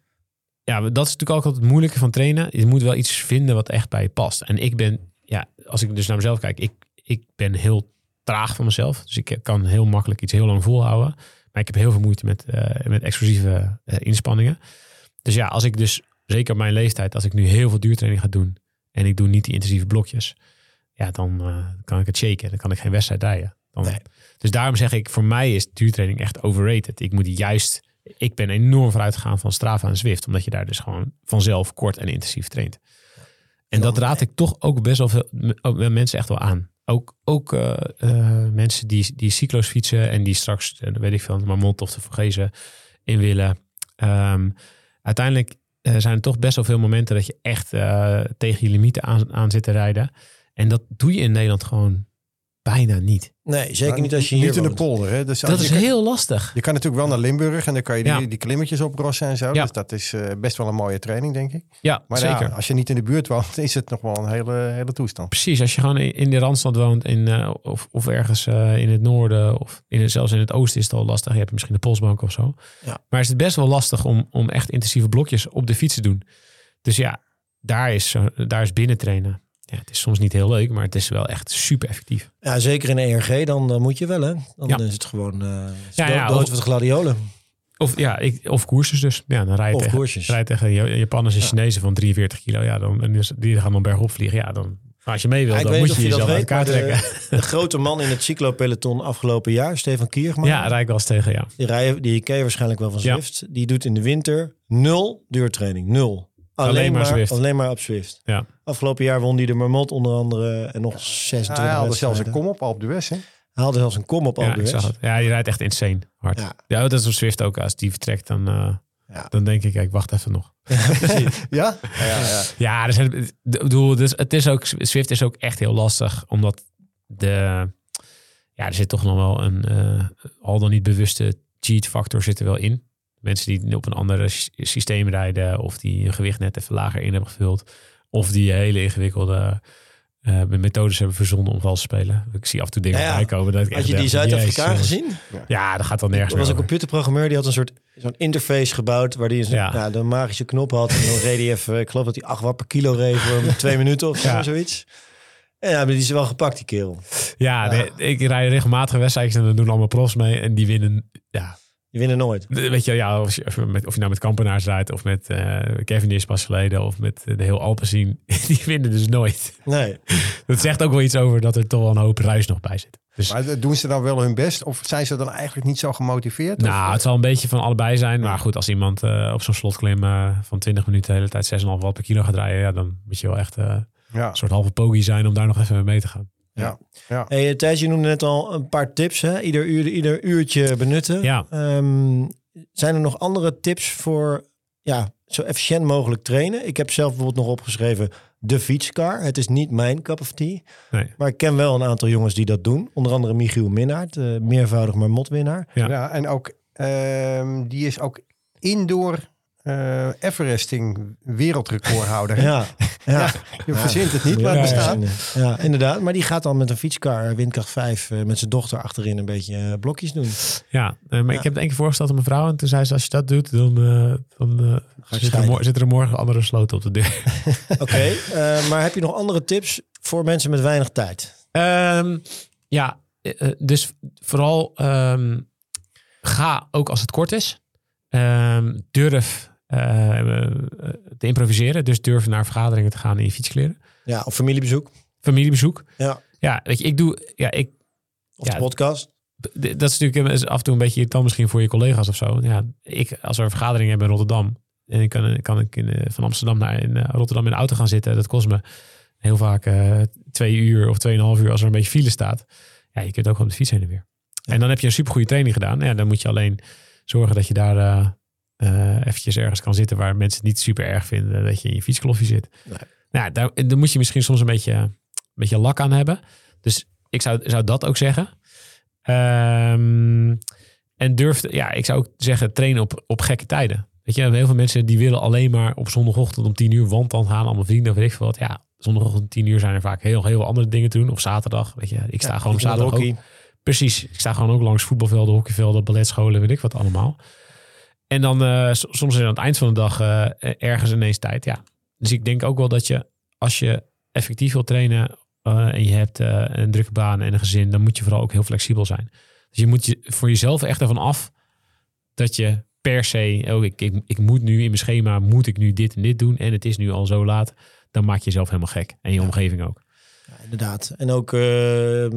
S1: ja, dat is natuurlijk ook altijd het moeilijke van trainen. Je moet wel iets vinden wat echt bij je past. En ik ben, ja, als ik dus naar mezelf kijk, ik, ik ben heel traag van mezelf. Dus ik kan heel makkelijk iets heel lang volhouden. Maar ik heb heel veel moeite met, eh, met explosieve eh, inspanningen. Dus ja, als ik dus, zeker op mijn leeftijd, als ik nu heel veel duurtraining ga doen en ik doe niet die intensieve blokjes, ja, dan eh, kan ik het shaken. Dan kan ik geen wedstrijd rijden. Dan,
S2: Nee.
S1: Dus daarom zeg ik, voor mij is duurtraining echt overrated. Ik moet juist, ik ben enorm vooruit gegaan van Strava en Zwift, omdat je daar dus gewoon vanzelf kort en intensief traint. En dat raad ik toch ook best wel veel mensen echt wel aan. Ook, ook eh, eh, mensen die, die cyclo's fietsen en die straks, weet ik veel, Marmont of de Vorgezen in willen. Ehm, uiteindelijk eh, zijn er toch best wel veel momenten dat je echt eh, tegen je limieten aan, aan zit te rijden. En dat doe je in Nederland gewoon bijna niet.
S2: Nee, zeker niet als je hier
S3: Niet in de polder. Hè? Dus
S1: Dat is
S3: kan-
S1: heel lastig.
S3: Je kan natuurlijk wel naar Limburg en dan kan je die,
S1: Ja.
S3: die klimmetjes oprossen en zo.
S1: Ja.
S3: Dus dat is eh, best wel een mooie training, denk ik.
S1: Ja,
S3: Maar
S1: zeker.
S3: ja, als je niet in de buurt woont, <laughs> is het nog wel een hele, hele toestand.
S1: Precies, als je gewoon in de Randstad woont in, eh, of, of ergens eh, in het noorden of in, het- zelfs in het oosten is het al lastig. Je hebt misschien de Polsbank of zo.
S2: Ja.
S1: Maar is het best wel lastig om, om echt intensieve blokjes op de fiets te doen. Dus ja, daar is, daar is binnen trainen. Ja, het is soms niet heel leuk, maar het is wel echt super effectief.
S2: Ja, zeker in ERG, dan, dan moet je wel, hè? Dan
S1: Ja.
S2: is het gewoon eh
S1: Ja,
S2: dood,
S1: ja,
S2: dood
S1: of-
S2: de gladiolen.
S1: Of, ja, ik, of koersers dus. Ja, dan rij je
S2: Of
S1: tegen,
S2: koersjes.
S1: rij je tegen Ja- Japanners en
S2: Ja.
S1: Chinezen van 43 kilo. Ja, dan, en die- die gaan dan bergop vliegen. Ja, dan, als je mee wil,
S2: Ja,
S1: dan moet je jezelf uit
S2: weet,
S1: elkaar trekken.
S2: de, <laughs> de grote man in het cyclopeloton afgelopen jaar, Stefan Kiergman.
S1: Ja, rijd ik wel eens tegen, ja.
S2: Die, rijden, die ken je waarschijnlijk wel van
S1: Ja.
S2: Zwift. Die doet in de winter nul duurtraining. Nul. Alleen,
S1: Alleen maar Zwift.
S2: Alleen maar op Zwift.
S1: Ja.
S2: Afgelopen jaar won hij de Marmot onder andere en nog 26
S3: Hij haalde zelfs een kom op Alp de West. Hè?
S2: Hij haalde zelfs een kom op
S1: Ja,
S2: Alpe
S1: zag
S2: d'Huez.
S1: het. Ja, die rijdt echt insane hard.
S2: Ja.
S1: Ja, dat is op Swift ook. Als die vertrekt, dan, eh,
S2: Ja.
S1: dan denk ik, ik wacht even nog. <laughs> <laughs>
S3: Ja? Ja, ja, ja.
S1: Ja, er zijn, ik bedoel, dus het is ook, Swift is ook echt heel lastig, omdat de, ja, er zit toch nog wel een eh, al dan niet bewuste cheat factor zit er wel in. Mensen die op een ander sy- systeem rijden, of die hun gewicht net even lager in hebben gevuld, of die hele ingewikkelde eh, methodes hebben verzonnen om vals te spelen. Ik zie af en toe dingen
S2: Ja, ja.
S1: voorbij komen. Dat ik
S2: Had je die Zuid-Afrikaan gezien?
S1: Ja, dat gaat dan nergens
S2: Er was een computerprogrammeur die had een soort zo'n interface gebouwd waar hij een,
S1: Ja.
S2: ja. de magische knop had. En dan <laughs> reed hij even, ik geloof dat hij 8 watt per kilo reed voor twee <laughs> minuten of zo,
S1: Ja.
S2: zoiets. En ja, maar die is wel gepakt, die kerel.
S1: Ja,
S2: Ja.
S1: nee, ik rijd regelmatig wedstrijdjes en dan doen allemaal profs mee. En die winnen, ja.
S2: Die winnen nooit.
S1: Weet je, ja, of je, of je met, of je nou met Kampenaars rijdt of met eh Kevin is pas geleden of met de heel Alpecin. <laughs> Die winnen dus nooit.
S2: Nee.
S1: Dat zegt ook wel iets over dat er toch wel een hoop ruis nog bij zit. Dus
S3: Maar doen ze dan wel hun best? Of zijn ze dan eigenlijk niet zo gemotiveerd?
S1: nou,
S3: Of,
S1: het zal een beetje van allebei zijn. Maar goed, als iemand eh, op zo'n slotklim eh, van 20 minuten de hele tijd 6,5 watt per kilo gaat rijden. Ja, dan moet je wel echt eh,
S3: ja.
S1: een soort halve pogie zijn om daar nog even mee mee te gaan.
S2: Hey, Thijs, je noemde net al een paar tips. Hè? Ieder, uur, ieder uurtje benutten.
S1: Ja.
S2: Ehm, zijn er nog andere tips voor ja, zo efficiënt mogelijk trainen? Ik heb zelf bijvoorbeeld nog opgeschreven de fietskar. Het is niet mijn cup of tea.
S1: Nee.
S2: Maar ik ken wel een aantal jongens die dat doen. Onder andere Michiel Minnaert, eh, meervoudig marmotwinnaar.
S1: Ja.
S3: Ja. en ook, ehm, die is ook indoor eh Everesting wereldrecordhouder.
S2: Ja, <laughs> ja.
S3: Je verzint het niet, maar
S1: Ja,
S3: het bestaat.
S2: Ja, inderdaad. Maar die gaat dan met een fietskar, windkracht 5, eh, met zijn dochter achterin een beetje eh, blokjes doen.
S1: Ja, eh, maar
S2: Ja.
S1: ik heb het één keer voorgesteld aan mijn vrouw. En toen zei ze, als je dat doet, dan, eh, dan eh, zit, er zit er morgen andere sloten op de deur. <laughs>
S2: Oké, eh, maar heb je nog andere tips voor mensen met weinig tijd?
S1: Ehm, ja, dus vooral ehm, ga ook als het kort is. Ehm, durf te improviseren. Dus durf naar vergaderingen te gaan in je fietskleren.
S2: Ja, of familiebezoek.
S1: Familiebezoek.
S2: Ja.
S1: Ja, weet je, ik doe... Ja, ik,
S2: Of
S1: Ja.
S2: de podcast.
S1: dat is natuurlijk is af en toe een beetje irritant misschien voor je collega's of zo. Ja, ik, als we een vergadering hebben in Rotterdam... en ik kan, kan ik in, eh, van Amsterdam naar in, eh, Rotterdam in de auto gaan zitten... dat kost me heel vaak eh, twee uur of tweeënhalf uur... als er een beetje file staat. Ja, je kunt ook op de fiets heen en weer. En dan heb je een supergoeie training gedaan. Ja, dan moet je alleen zorgen dat je daar eh eh, eventjes ergens kan zitten... waar mensen het niet super erg vinden dat je in je fietskloffje zit.
S2: Nee.
S1: Nou, daar, dan moet je misschien soms een beetje, een beetje lak aan hebben. Dus ik zou, zou dat ook zeggen. Ehm, en durf, ja, ik zou ook zeggen, trainen op, op gekke tijden. Weet je, heel veel mensen die willen alleen maar op zondagochtend om tien uur wandtand halen, allemaal vrienden of weet ik veel wat. Ja, zondagochtend om tien uur zijn er vaak heel, heel andere dingen te doen. Of zaterdag, weet je. Ik sta
S2: Ja,
S1: gewoon op zaterdag ook. Precies, ik sta gewoon ook langs voetbalvelden, hockeyvelden, balletscholen, weet ik wat allemaal. En dan eh, soms is aan het eind van de dag eh, ergens ineens tijd. Ja. Dus ik denk ook wel dat je, als je effectief wil trainen eh, en je hebt een drukke baan en een gezin, dan moet je vooral ook heel flexibel zijn. Dus je moet je voor jezelf echt ervan af dat je per se, oh, ik, ik, ik moet nu in mijn schema, moet ik nu dit en dit doen en het is nu al zo laat. Dan maak je jezelf helemaal gek. En je omgeving ook.
S2: Ja, inderdaad. En ook eh,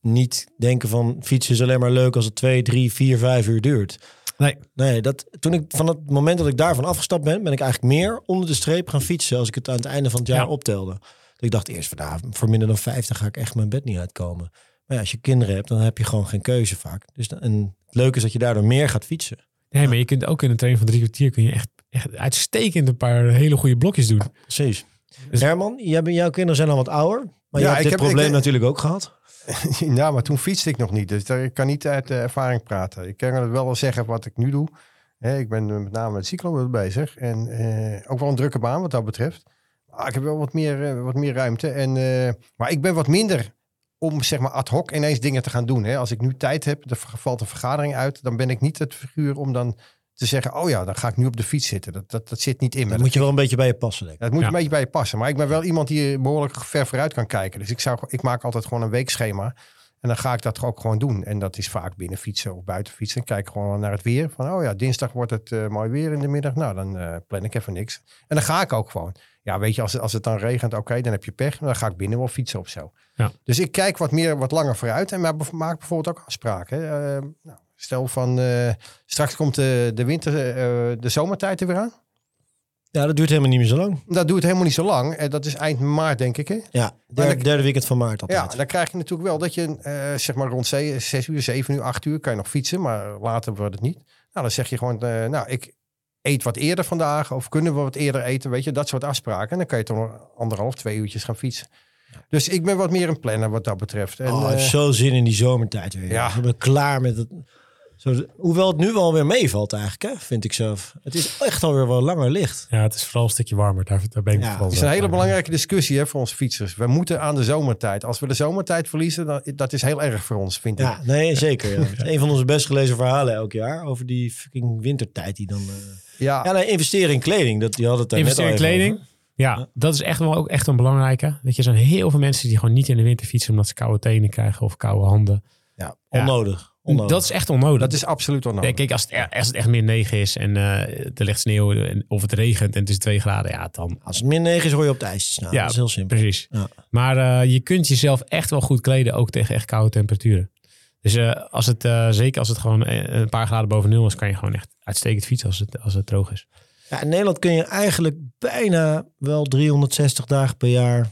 S2: niet denken van fietsen is alleen maar leuk als het twee, drie, vier, vijf uur duurt.
S1: Nee.
S2: Nee, dat, toen ik van het moment dat ik daarvan afgestapt ben, ben ik eigenlijk meer onder de streep gaan fietsen als ik het aan het einde van het jaar
S1: Ja.
S2: optelde. Ik dacht eerst van nou, voor minder dan 50 ga ik echt mijn bed niet uitkomen. Maar ja, als je kinderen hebt, dan heb je gewoon geen keuze vaak. Dus dan, en het leuke is dat je daardoor meer gaat fietsen.
S1: Nee, maar je kunt ook in een training van drie kwartier kun je echt, echt uitstekend een paar hele goede blokjes doen.
S2: Precies.
S1: Dus-
S2: Herman, jij, jouw kinderen zijn al wat ouder. Maar
S3: Ja,
S2: je hebt
S3: ik
S2: dit
S3: heb-
S2: probleem
S3: ik-
S2: natuurlijk ook gehad. <laughs>
S3: Ja, maar toen fietste ik nog niet. Dus ik kan niet uit de ervaring praten. Ik kan wel zeggen wat ik nu doe. Ik ben eh, met name met cyclo bezig. En eh, ook wel een drukke baan wat dat betreft. Ik heb wel wat meer, eh, wat meer ruimte. En, maar ik ben wat minder om zeg maar ad hoc ineens dingen te gaan doen. Als ik nu tijd heb, er valt een vergadering uit. Dan ben ik niet het figuur om dan te zeggen... oh ja, dan ga ik nu op de fiets zitten. Dat, dat, dat zit niet in me.
S2: Dat moet je wel een beetje bij je passen, denk ik.
S3: Het moet
S1: Ja.
S3: een beetje bij je passen. Maar ik ben wel iemand die behoorlijk ver vooruit kan kijken. Dus ik, zou, ik maak altijd gewoon een weekschema. En dan ga ik dat ook gewoon doen. En dat is vaak binnen fietsen of buiten fietsen. Ik kijk gewoon naar het weer. Van, oh ja, dinsdag wordt het eh, mooi weer in de middag. Nou, dan eh, plan ik even niks. En dan ga ik ook gewoon. Ja, weet je, als, het- als het dan regent, oké, dan heb je pech. Maar dan ga ik binnen wel fietsen of zo.
S1: Ja.
S3: Dus ik kijk wat meer, wat langer vooruit. En maar maak bijvoorbeeld ook afspraken. Eh, nou, stel van, eh, straks komt de, de winter, eh, de zomertijd er weer aan.
S2: Ja, dat duurt helemaal niet meer zo lang.
S3: Dat doet helemaal niet zo lang. En dat is eind maart, denk ik. Hè?
S2: Ja, derde,
S3: dan-
S2: derde weekend van maart
S3: Ja, dan krijg je natuurlijk wel dat je eh, zeg maar rond 6 uur, 7 uur, 8 uur kan je nog fietsen, maar later wordt het niet. Nou, dan zeg je gewoon, eh, nou, ik eet wat eerder vandaag of kunnen we wat eerder eten, weet je, dat soort afspraken. En dan kan je toch nog anderhalf, twee uurtjes gaan fietsen. Dus ik ben wat meer een planner wat dat betreft. En,
S2: oh, ik
S3: eh,
S2: zo zin in die zomertijd weer.
S3: Ja.
S2: Ik ben klaar met het. Zo, hoewel het nu wel weer meevalt eigenlijk, hè, vind ik zelf. Het is echt alweer wel langer licht.
S1: Ja, het is vooral een stukje warmer. Daar, daar ben ik
S2: Ja,
S1: vooral
S3: het is een hele belangrijke discussie hè, voor onze fietsers. We moeten aan de zomertijd. Als we de zomertijd verliezen, dan, dat is heel erg voor ons, vind ik.
S2: Ja, nee, zeker. Ja. <laughs> Het is een van onze best gelezen verhalen elk jaar over die fucking wintertijd die dan. eh,
S3: Ja,
S2: Ja, nee, investeren in kleding. Dat die had het daar
S1: Investeer in
S2: net al even
S1: kleding.
S2: over.
S1: Ja, dat is echt wel ook echt een belangrijke. Weet je, er zijn heel veel mensen die gewoon niet in de winter fietsen omdat ze koude tenen krijgen of koude handen.
S2: Ja, onnodig. Onnodig.
S1: Dat is echt onnodig.
S3: dat is absoluut onnodig.
S1: Kijk, als het, e- als het echt min 9 is en eh, er ligt sneeuw en- of het regent en het is 2 graden, ja, dan.
S2: Als het min 9 is, hoor je op het ijs te staan.
S1: Ja,
S2: dat is heel simpel.
S1: Precies.
S2: Ja.
S1: Maar eh, je kunt jezelf echt wel goed kleden, ook tegen echt koude temperaturen. Dus eh, als het, zeker als het gewoon eh, een paar graden boven nul is, kan je gewoon echt uitstekend fietsen als het, als het droog is.
S2: Ja, in Nederland kun je eigenlijk bijna wel 360 dagen per jaar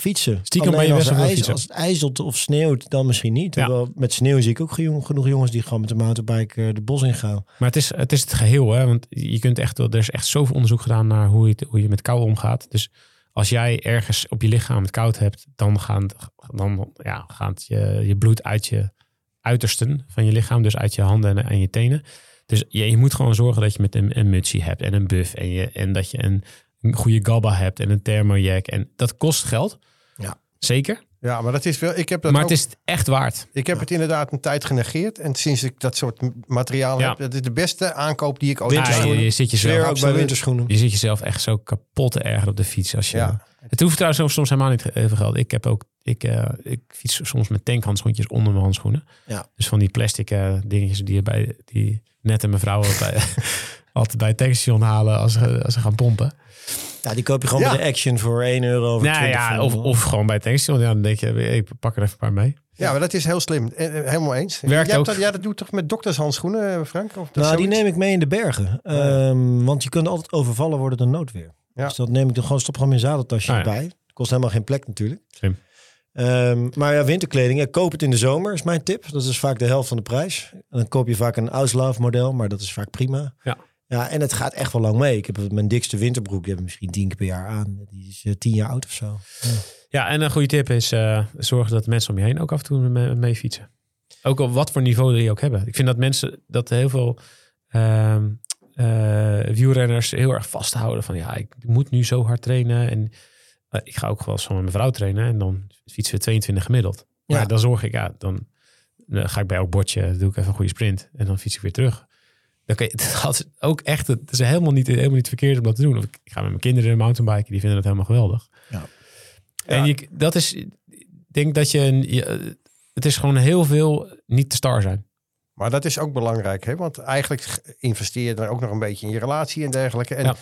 S2: fietsen.
S1: Stiekem
S2: Alleen
S1: ben je
S2: als,
S1: best wel
S2: ijs,
S1: fietsen.
S2: als het ijzelt of sneeuwt, dan misschien niet.
S1: Ja.
S2: Met sneeuw zie ik ook genoeg, jongens die gewoon met de mountainbike eh, de bos ingaan.
S1: Maar het is, het is het geheel, hè? Want je kunt echt, er is echt zoveel onderzoek gedaan naar hoe je, hoe je met kou omgaat. Dus als jij ergens op je lichaam het koud hebt, dan, gaan, dan ja, gaat je, je bloed uit je uitersten van je lichaam, dus uit je handen en, en je tenen. Dus je, je moet gewoon zorgen dat je met een, een mutsie hebt en een buff en, je, en dat je een, een goede gabba hebt en een thermojack. En dat kost geld. Zeker.
S3: Ja, maar dat is wel. Ik heb dat
S1: Maar
S3: ook-
S1: het is echt waard.
S3: Ik heb het inderdaad een tijd genegeerd. En sinds ik dat soort materiaal
S1: Ja.
S3: heb, dat is de beste aankoop die ik ooit
S2: Winter-
S3: heb
S1: Ja, je, je zit jezelf
S2: ook bij winterschoenen.
S1: Je zit jezelf echt zo kapot te erger op de fiets. Als je,
S3: Ja.
S1: Het hoeft trouwens soms helemaal niet even geld. Ik heb ook, ik, eh, ik fiets soms met tankhandschoentjes onder mijn handschoenen.
S2: Ja.
S1: Dus van die plastic eh, dingetjes die je bij die net en mevrouw <laughs> altijd bij het tankstation halen als ze, als ze gaan pompen.
S2: Ja, die koop je gewoon
S3: Ja.
S2: bij de Action voor 1 euro. Of
S1: Nou
S2: 20
S1: ja, of, of gewoon bij het tankstation. Ja, dan denk je, ik pak er even een paar mee.
S3: Ja, maar dat is heel slim. Eh, eh, Helemaal eens.
S1: Werkt
S3: Jij
S1: ook.
S3: Dat, ja, dat doet toch met doktershandschoenen, eh, Frank? Of dat
S2: Nou, die neem ik mee in de bergen. Ehm, want je kunt altijd overvallen worden door noodweer.
S3: Ja.
S2: Dus dat neem ik dan gewoon, stop gewoon mijn zadeltasje
S1: Ah, ja.
S2: bij. Kost helemaal geen plek natuurlijk.
S1: Slim.
S2: Ehm, maar ja, winterkleding, ja, koop het in de zomer is mijn tip. Dat is vaak de helft van de prijs. En dan koop je vaak een Auslauf model, maar dat is vaak prima.
S1: Ja.
S2: Ja, en het gaat echt wel lang mee. Ik heb mijn dikste winterbroek, die heb ik misschien tien keer per jaar aan. Die is eh, tien jaar oud of zo.
S1: Ja, en een goede tip is eh, zorgen dat mensen om je heen ook af en toe mee, mee fietsen. Ook op wat voor niveau die ook hebben. Ik vind dat mensen, dat heel veel eh, wielrenners heel erg vasthouden van ja, ik moet nu zo hard trainen. En ik ga ook wel eens van mijn vrouw trainen en dan fietsen we 22 gemiddeld. Maar
S2: Ja.
S1: dan zorg ik, ja, dan ga ik bij elk bordje, doe ik even een goede sprint en dan fiets ik weer terug. Oké, <laughs> dat is ook echt, het is helemaal niet, helemaal niet verkeerd om dat te doen. Of Ik ga met mijn kinderen mountainbiken, die vinden het helemaal geweldig.
S2: Ja.
S1: En
S3: Ja.
S1: je, dat is, ik denk dat je, het is gewoon heel veel niet te star zijn.
S3: Maar dat is ook belangrijk, hè? want eigenlijk investeer je dan ook nog een beetje in je relatie en dergelijke. En
S1: Ja.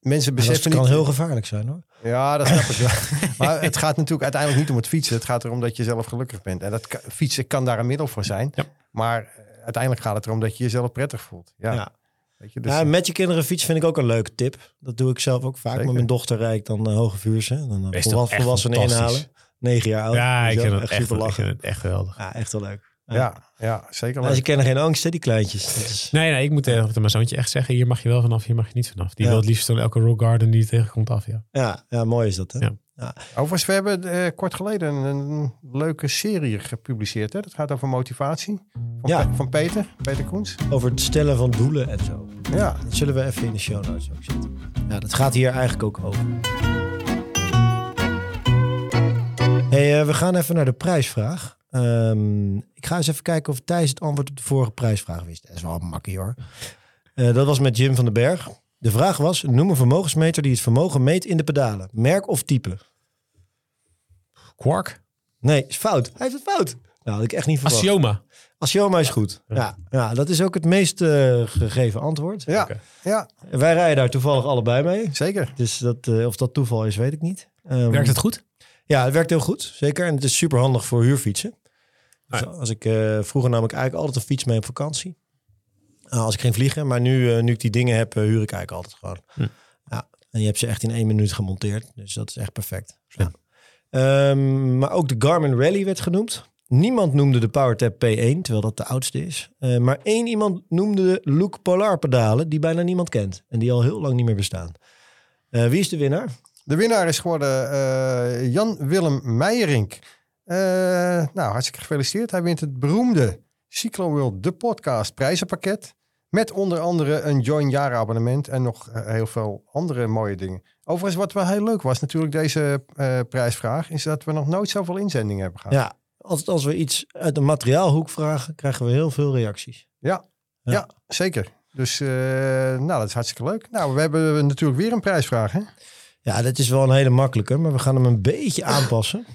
S3: mensen
S2: Maar dat
S3: beseffen
S2: kan
S3: niet...
S2: heel gevaarlijk zijn hoor.
S3: Ja, dat snap ik wel. <laughs> maar het gaat natuurlijk uiteindelijk niet om het fietsen. Het gaat erom dat je zelf gelukkig bent. En dat fietsen kan daar een middel voor zijn.
S1: Ja.
S3: Maar eh, uiteindelijk gaat het erom dat je jezelf prettig voelt. Ja.
S2: Ja.
S3: Weet je, dus,
S2: ja, met je kinderen fietsen vind ik ook een leuke tip. Dat doe ik zelf ook vaak.
S3: Zeker.
S2: Met mijn dochter rijd dan uh, hoge vuurse. Dan uh,
S1: echt
S2: volwassenen inhalen. Negen jaar oud.
S1: ja, ik vind het echt, ik vind het echt geweldig.
S2: Ja, echt wel leuk.
S3: Ja, ja, zeker.
S2: Maar
S3: leuk.
S2: ze kennen geen angst, hè, die kleintjes. Dat is...
S1: Nee, nee, ik moet tegen mijn zoontje echt zeggen, hier mag je wel vanaf, hier mag je niet vanaf. Die
S2: Ja.
S1: wil het liefst van elke rock garden die je tegenkomt af, ja.
S2: Ja, ja, mooi is dat. Hè?
S1: Ja.
S3: Overigens, we hebben eh, kort geleden een, een leuke serie gepubliceerd. Hè? Dat gaat over motivatie. Van,
S2: Ja.
S3: Pe- van Peter, Peter Koens.
S2: Over het stellen van doelen en zo.
S3: Ja,
S2: Dat zullen we even in de show notes ook zetten. Ja, dat gaat hier eigenlijk ook over. Hey, eh, we gaan even naar de prijsvraag. Ehm, ik ga eens even kijken of Thijs het antwoord op de vorige prijsvraag wist. Dat is wel makkie hoor. Eh, dat was met Jim van den Berg. De vraag was, noem een vermogensmeter die het vermogen meet in de pedalen. Merk of type?
S1: Quark?
S2: Nee, is fout. Hij heeft het fout. Nou, had ik echt niet verwacht.
S1: Axioma.
S2: Axioma is goed. Ja, ja, dat is ook het meest eh, gegeven antwoord.
S3: ja, ja
S2: Wij rijden daar toevallig allebei mee.
S3: zeker.
S2: Dus dat, eh, of dat toeval is, weet ik niet. Ehm,
S1: Werkt het goed?
S2: Ja, het werkt heel goed. Zeker. En het is super handig voor huurfietsen. Dus als ik eh, vroeger nam ik eigenlijk altijd een fiets mee op vakantie. Uh, als ik ging vliegen. Maar nu, eh, nu ik die dingen heb, eh, huur ik eigenlijk altijd gewoon.
S1: Hm.
S2: Ja. En je hebt ze echt in één minuut gemonteerd. Dus dat is echt perfect. Ja. Ehm, maar ook de Garmin Rally werd genoemd. Niemand noemde de PowerTap P1, terwijl dat de oudste is. Eh, maar één iemand noemde de Look Polar pedalen, die bijna niemand kent. En die al heel lang niet meer bestaan. Eh, wie is de winnaar?
S3: De winnaar is geworden eh, Jan-Willem Meijerink. Eh, nou, hartstikke gefeliciteerd. Hij wint het beroemde Cyclo World, de podcast prijzenpakket. Met onder andere een Join Jaren abonnement en nog eh, heel veel andere mooie dingen. Overigens, wat wel heel leuk was natuurlijk deze eh, prijsvraag, is dat we nog nooit zoveel inzendingen hebben gehad.
S2: Ja, altijd als we iets uit de materiaalhoek vragen, krijgen we heel veel reacties.
S3: Ja,
S2: Ja.
S3: ja. zeker. Dus nou, dat is hartstikke leuk. Nou, we hebben natuurlijk weer een prijsvraag, hè?
S2: Ja, dat is wel een hele makkelijke, maar we gaan hem een beetje aanpassen.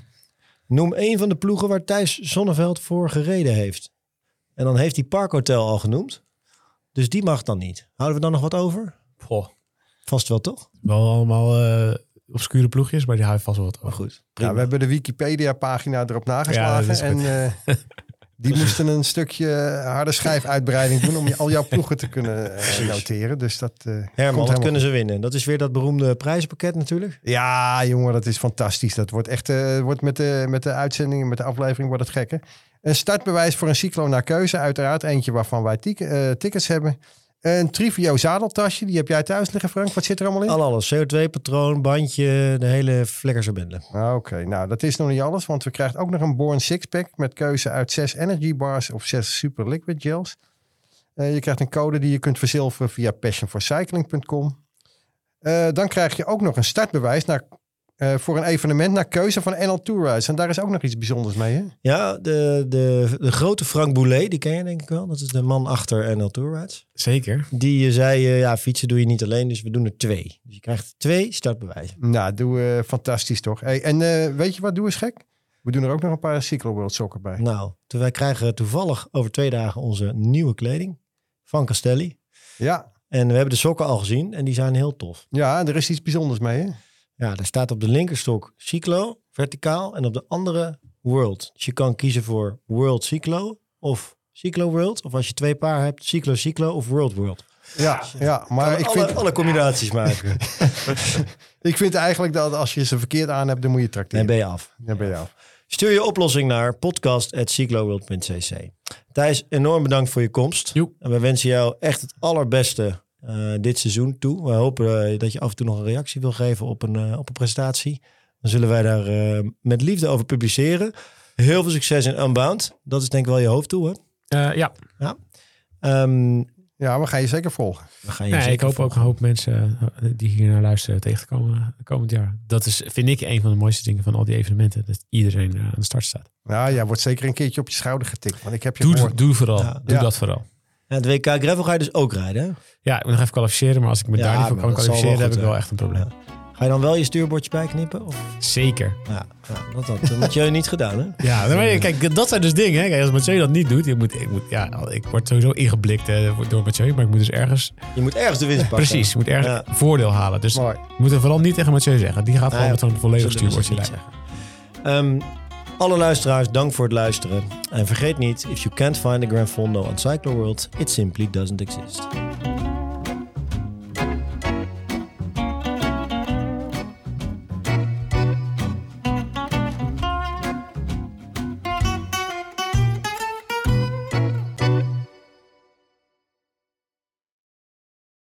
S2: Noem één van de ploegen waar Thijs Zonneveld voor gereden heeft. En dan heeft hij Parkhotel al genoemd. Dus die mag dan niet. Houden we dan nog wat over?
S1: Goh,
S2: Vast wel, toch?
S1: wel allemaal eh, obscure ploegjes, maar die hou je vast wel wat
S2: Maar
S1: over.
S2: goed.
S3: Ja, we hebben de Wikipedia-pagina erop nageslagen.
S1: Ja, dat is
S3: en
S1: goed. <laughs>
S3: eh, die moesten een stukje harde schijfuitbreiding doen om je- al jouw ploegen te kunnen eh, noteren. Dus dat. eh, komt
S2: Herman, wat
S3: helemaal
S2: kunnen ze winnen? Dat is weer dat beroemde prijzenpakket natuurlijk.
S3: Ja, jongen, dat is fantastisch. Dat wordt echt eh, wordt met, de, met de uitzendingen, met de aflevering wordt het gekker. Een startbewijs voor een cyclo naar keuze, uiteraard. Eentje waarvan wij eh, tickets hebben. Een Trivio zadeltasje, die heb jij thuis liggen, Frank. Wat zit er allemaal in?
S2: Al alles. CO2-patroon, bandje, de hele vlekkerse bende.
S3: Ah, Oké, nou dat is nog niet alles, want we krijgen ook nog een Born Sixpack met keuze uit zes energy bars of zes super liquid gels. Eh, je krijgt een code die je kunt verzilveren via passionforcycling.com. Eh, dan krijg je ook nog een startbewijs naar, eh, voor een evenement naar keuze van NL Tour Rides. En daar is ook nog iets bijzonders mee, hè?
S2: Ja, de, de, de grote Frank Boulet, die ken je denk ik wel. Dat is de man achter NL Tour Rides.
S1: Zeker.
S2: Die eh, zei, eh, ja, fietsen doe je niet alleen, dus we doen er twee. Dus je krijgt twee startbewijzen.
S3: Nou, doe eh, fantastisch toch? Hey, en eh, weet je wat, doe eens gek? We doen er ook nog een paar Cyclo World sokken bij.
S2: Nou, wij krijgen toevallig over twee dagen onze nieuwe kleding van Castelli.
S3: Ja,
S2: En we hebben de sokken al gezien en die zijn heel tof.
S3: ja, en er is iets bijzonders mee, hè?
S2: Ja, er staat op de linkerstok Cyclo, verticaal, en op de andere World. Dus je kan kiezen voor World Cyclo of Cyclo World. Of als je twee paar hebt, Cyclo Cyclo of World World.
S3: Ja, ja maar ik
S2: alle,
S3: vind,
S2: alle combinaties maken. <laughs>
S3: ik vind eigenlijk dat als je ze verkeerd aan hebt, dan moet je
S2: en
S3: tracteren.
S2: ben je af.
S3: Dan ben je af.
S2: Stuur je oplossing naar podcast.cycloworld.cc. Thijs, enorm bedankt voor je komst.
S1: Joep.
S2: En we wensen jou echt het allerbeste eh, dit seizoen toe. We hopen eh, dat je af en toe nog een reactie wil geven op een, eh, op een prestatie. Dan zullen wij daar eh, met liefde over publiceren. Heel veel succes in Unbound. Dat is denk ik wel je hoofddoel, hè?
S1: Eh, ja,
S2: Ehm,
S3: Ja, we gaan je zeker volgen.
S2: we gaan je
S1: nee, ik
S2: zeker
S1: hoop ook een hoop mensen die hier naar luisteren tegen te komen komend jaar. Dat is, vind ik, een van de mooiste dingen van al die evenementen. Dat iedereen aan de start staat.
S3: Ja, jij wordt zeker een keertje op je schouder getikt. Want ik heb je
S1: Doe,
S3: gehoord.
S1: doe vooral.
S2: Ja.
S1: doe
S3: Ja.
S1: dat vooral.
S2: Ja, het WK Gravel ga je dus ook rijden, hè?
S1: Ja, ik moet nog even kwalificeren, maar als ik me
S2: Ja,
S1: daar niet voor kan kwalificeren, heb ik wel echt een probleem.
S2: Ga je dan wel je stuurbordje bijknippen? Of?
S1: Zeker.
S2: Ja, ja dat had Mathieu <laughs> niet gedaan, hè?
S1: Ja, maar ja, kijk, dat zijn dus dingen. Hè. Kijk, als Mathieu dat niet doet, ik, moet, ik, moet, ja, ik word sowieso ingeblikt eh, door Mathieu, maar ik moet dus ergens,
S2: Je moet ergens de winst pakken.
S1: precies, ik moet ergens
S2: Ja.
S1: voordeel halen. Dus
S3: Mooi.
S1: we moeten vooral niet tegen Mathieu zeggen. Die gaat gewoon met zo'n volledig
S2: ze
S1: stuurbordje rijden.
S2: Alle luisteraars, dank voor het luisteren. En vergeet niet, if you can't find a Grand Fondo on Cyclo World, it simply doesn't exist.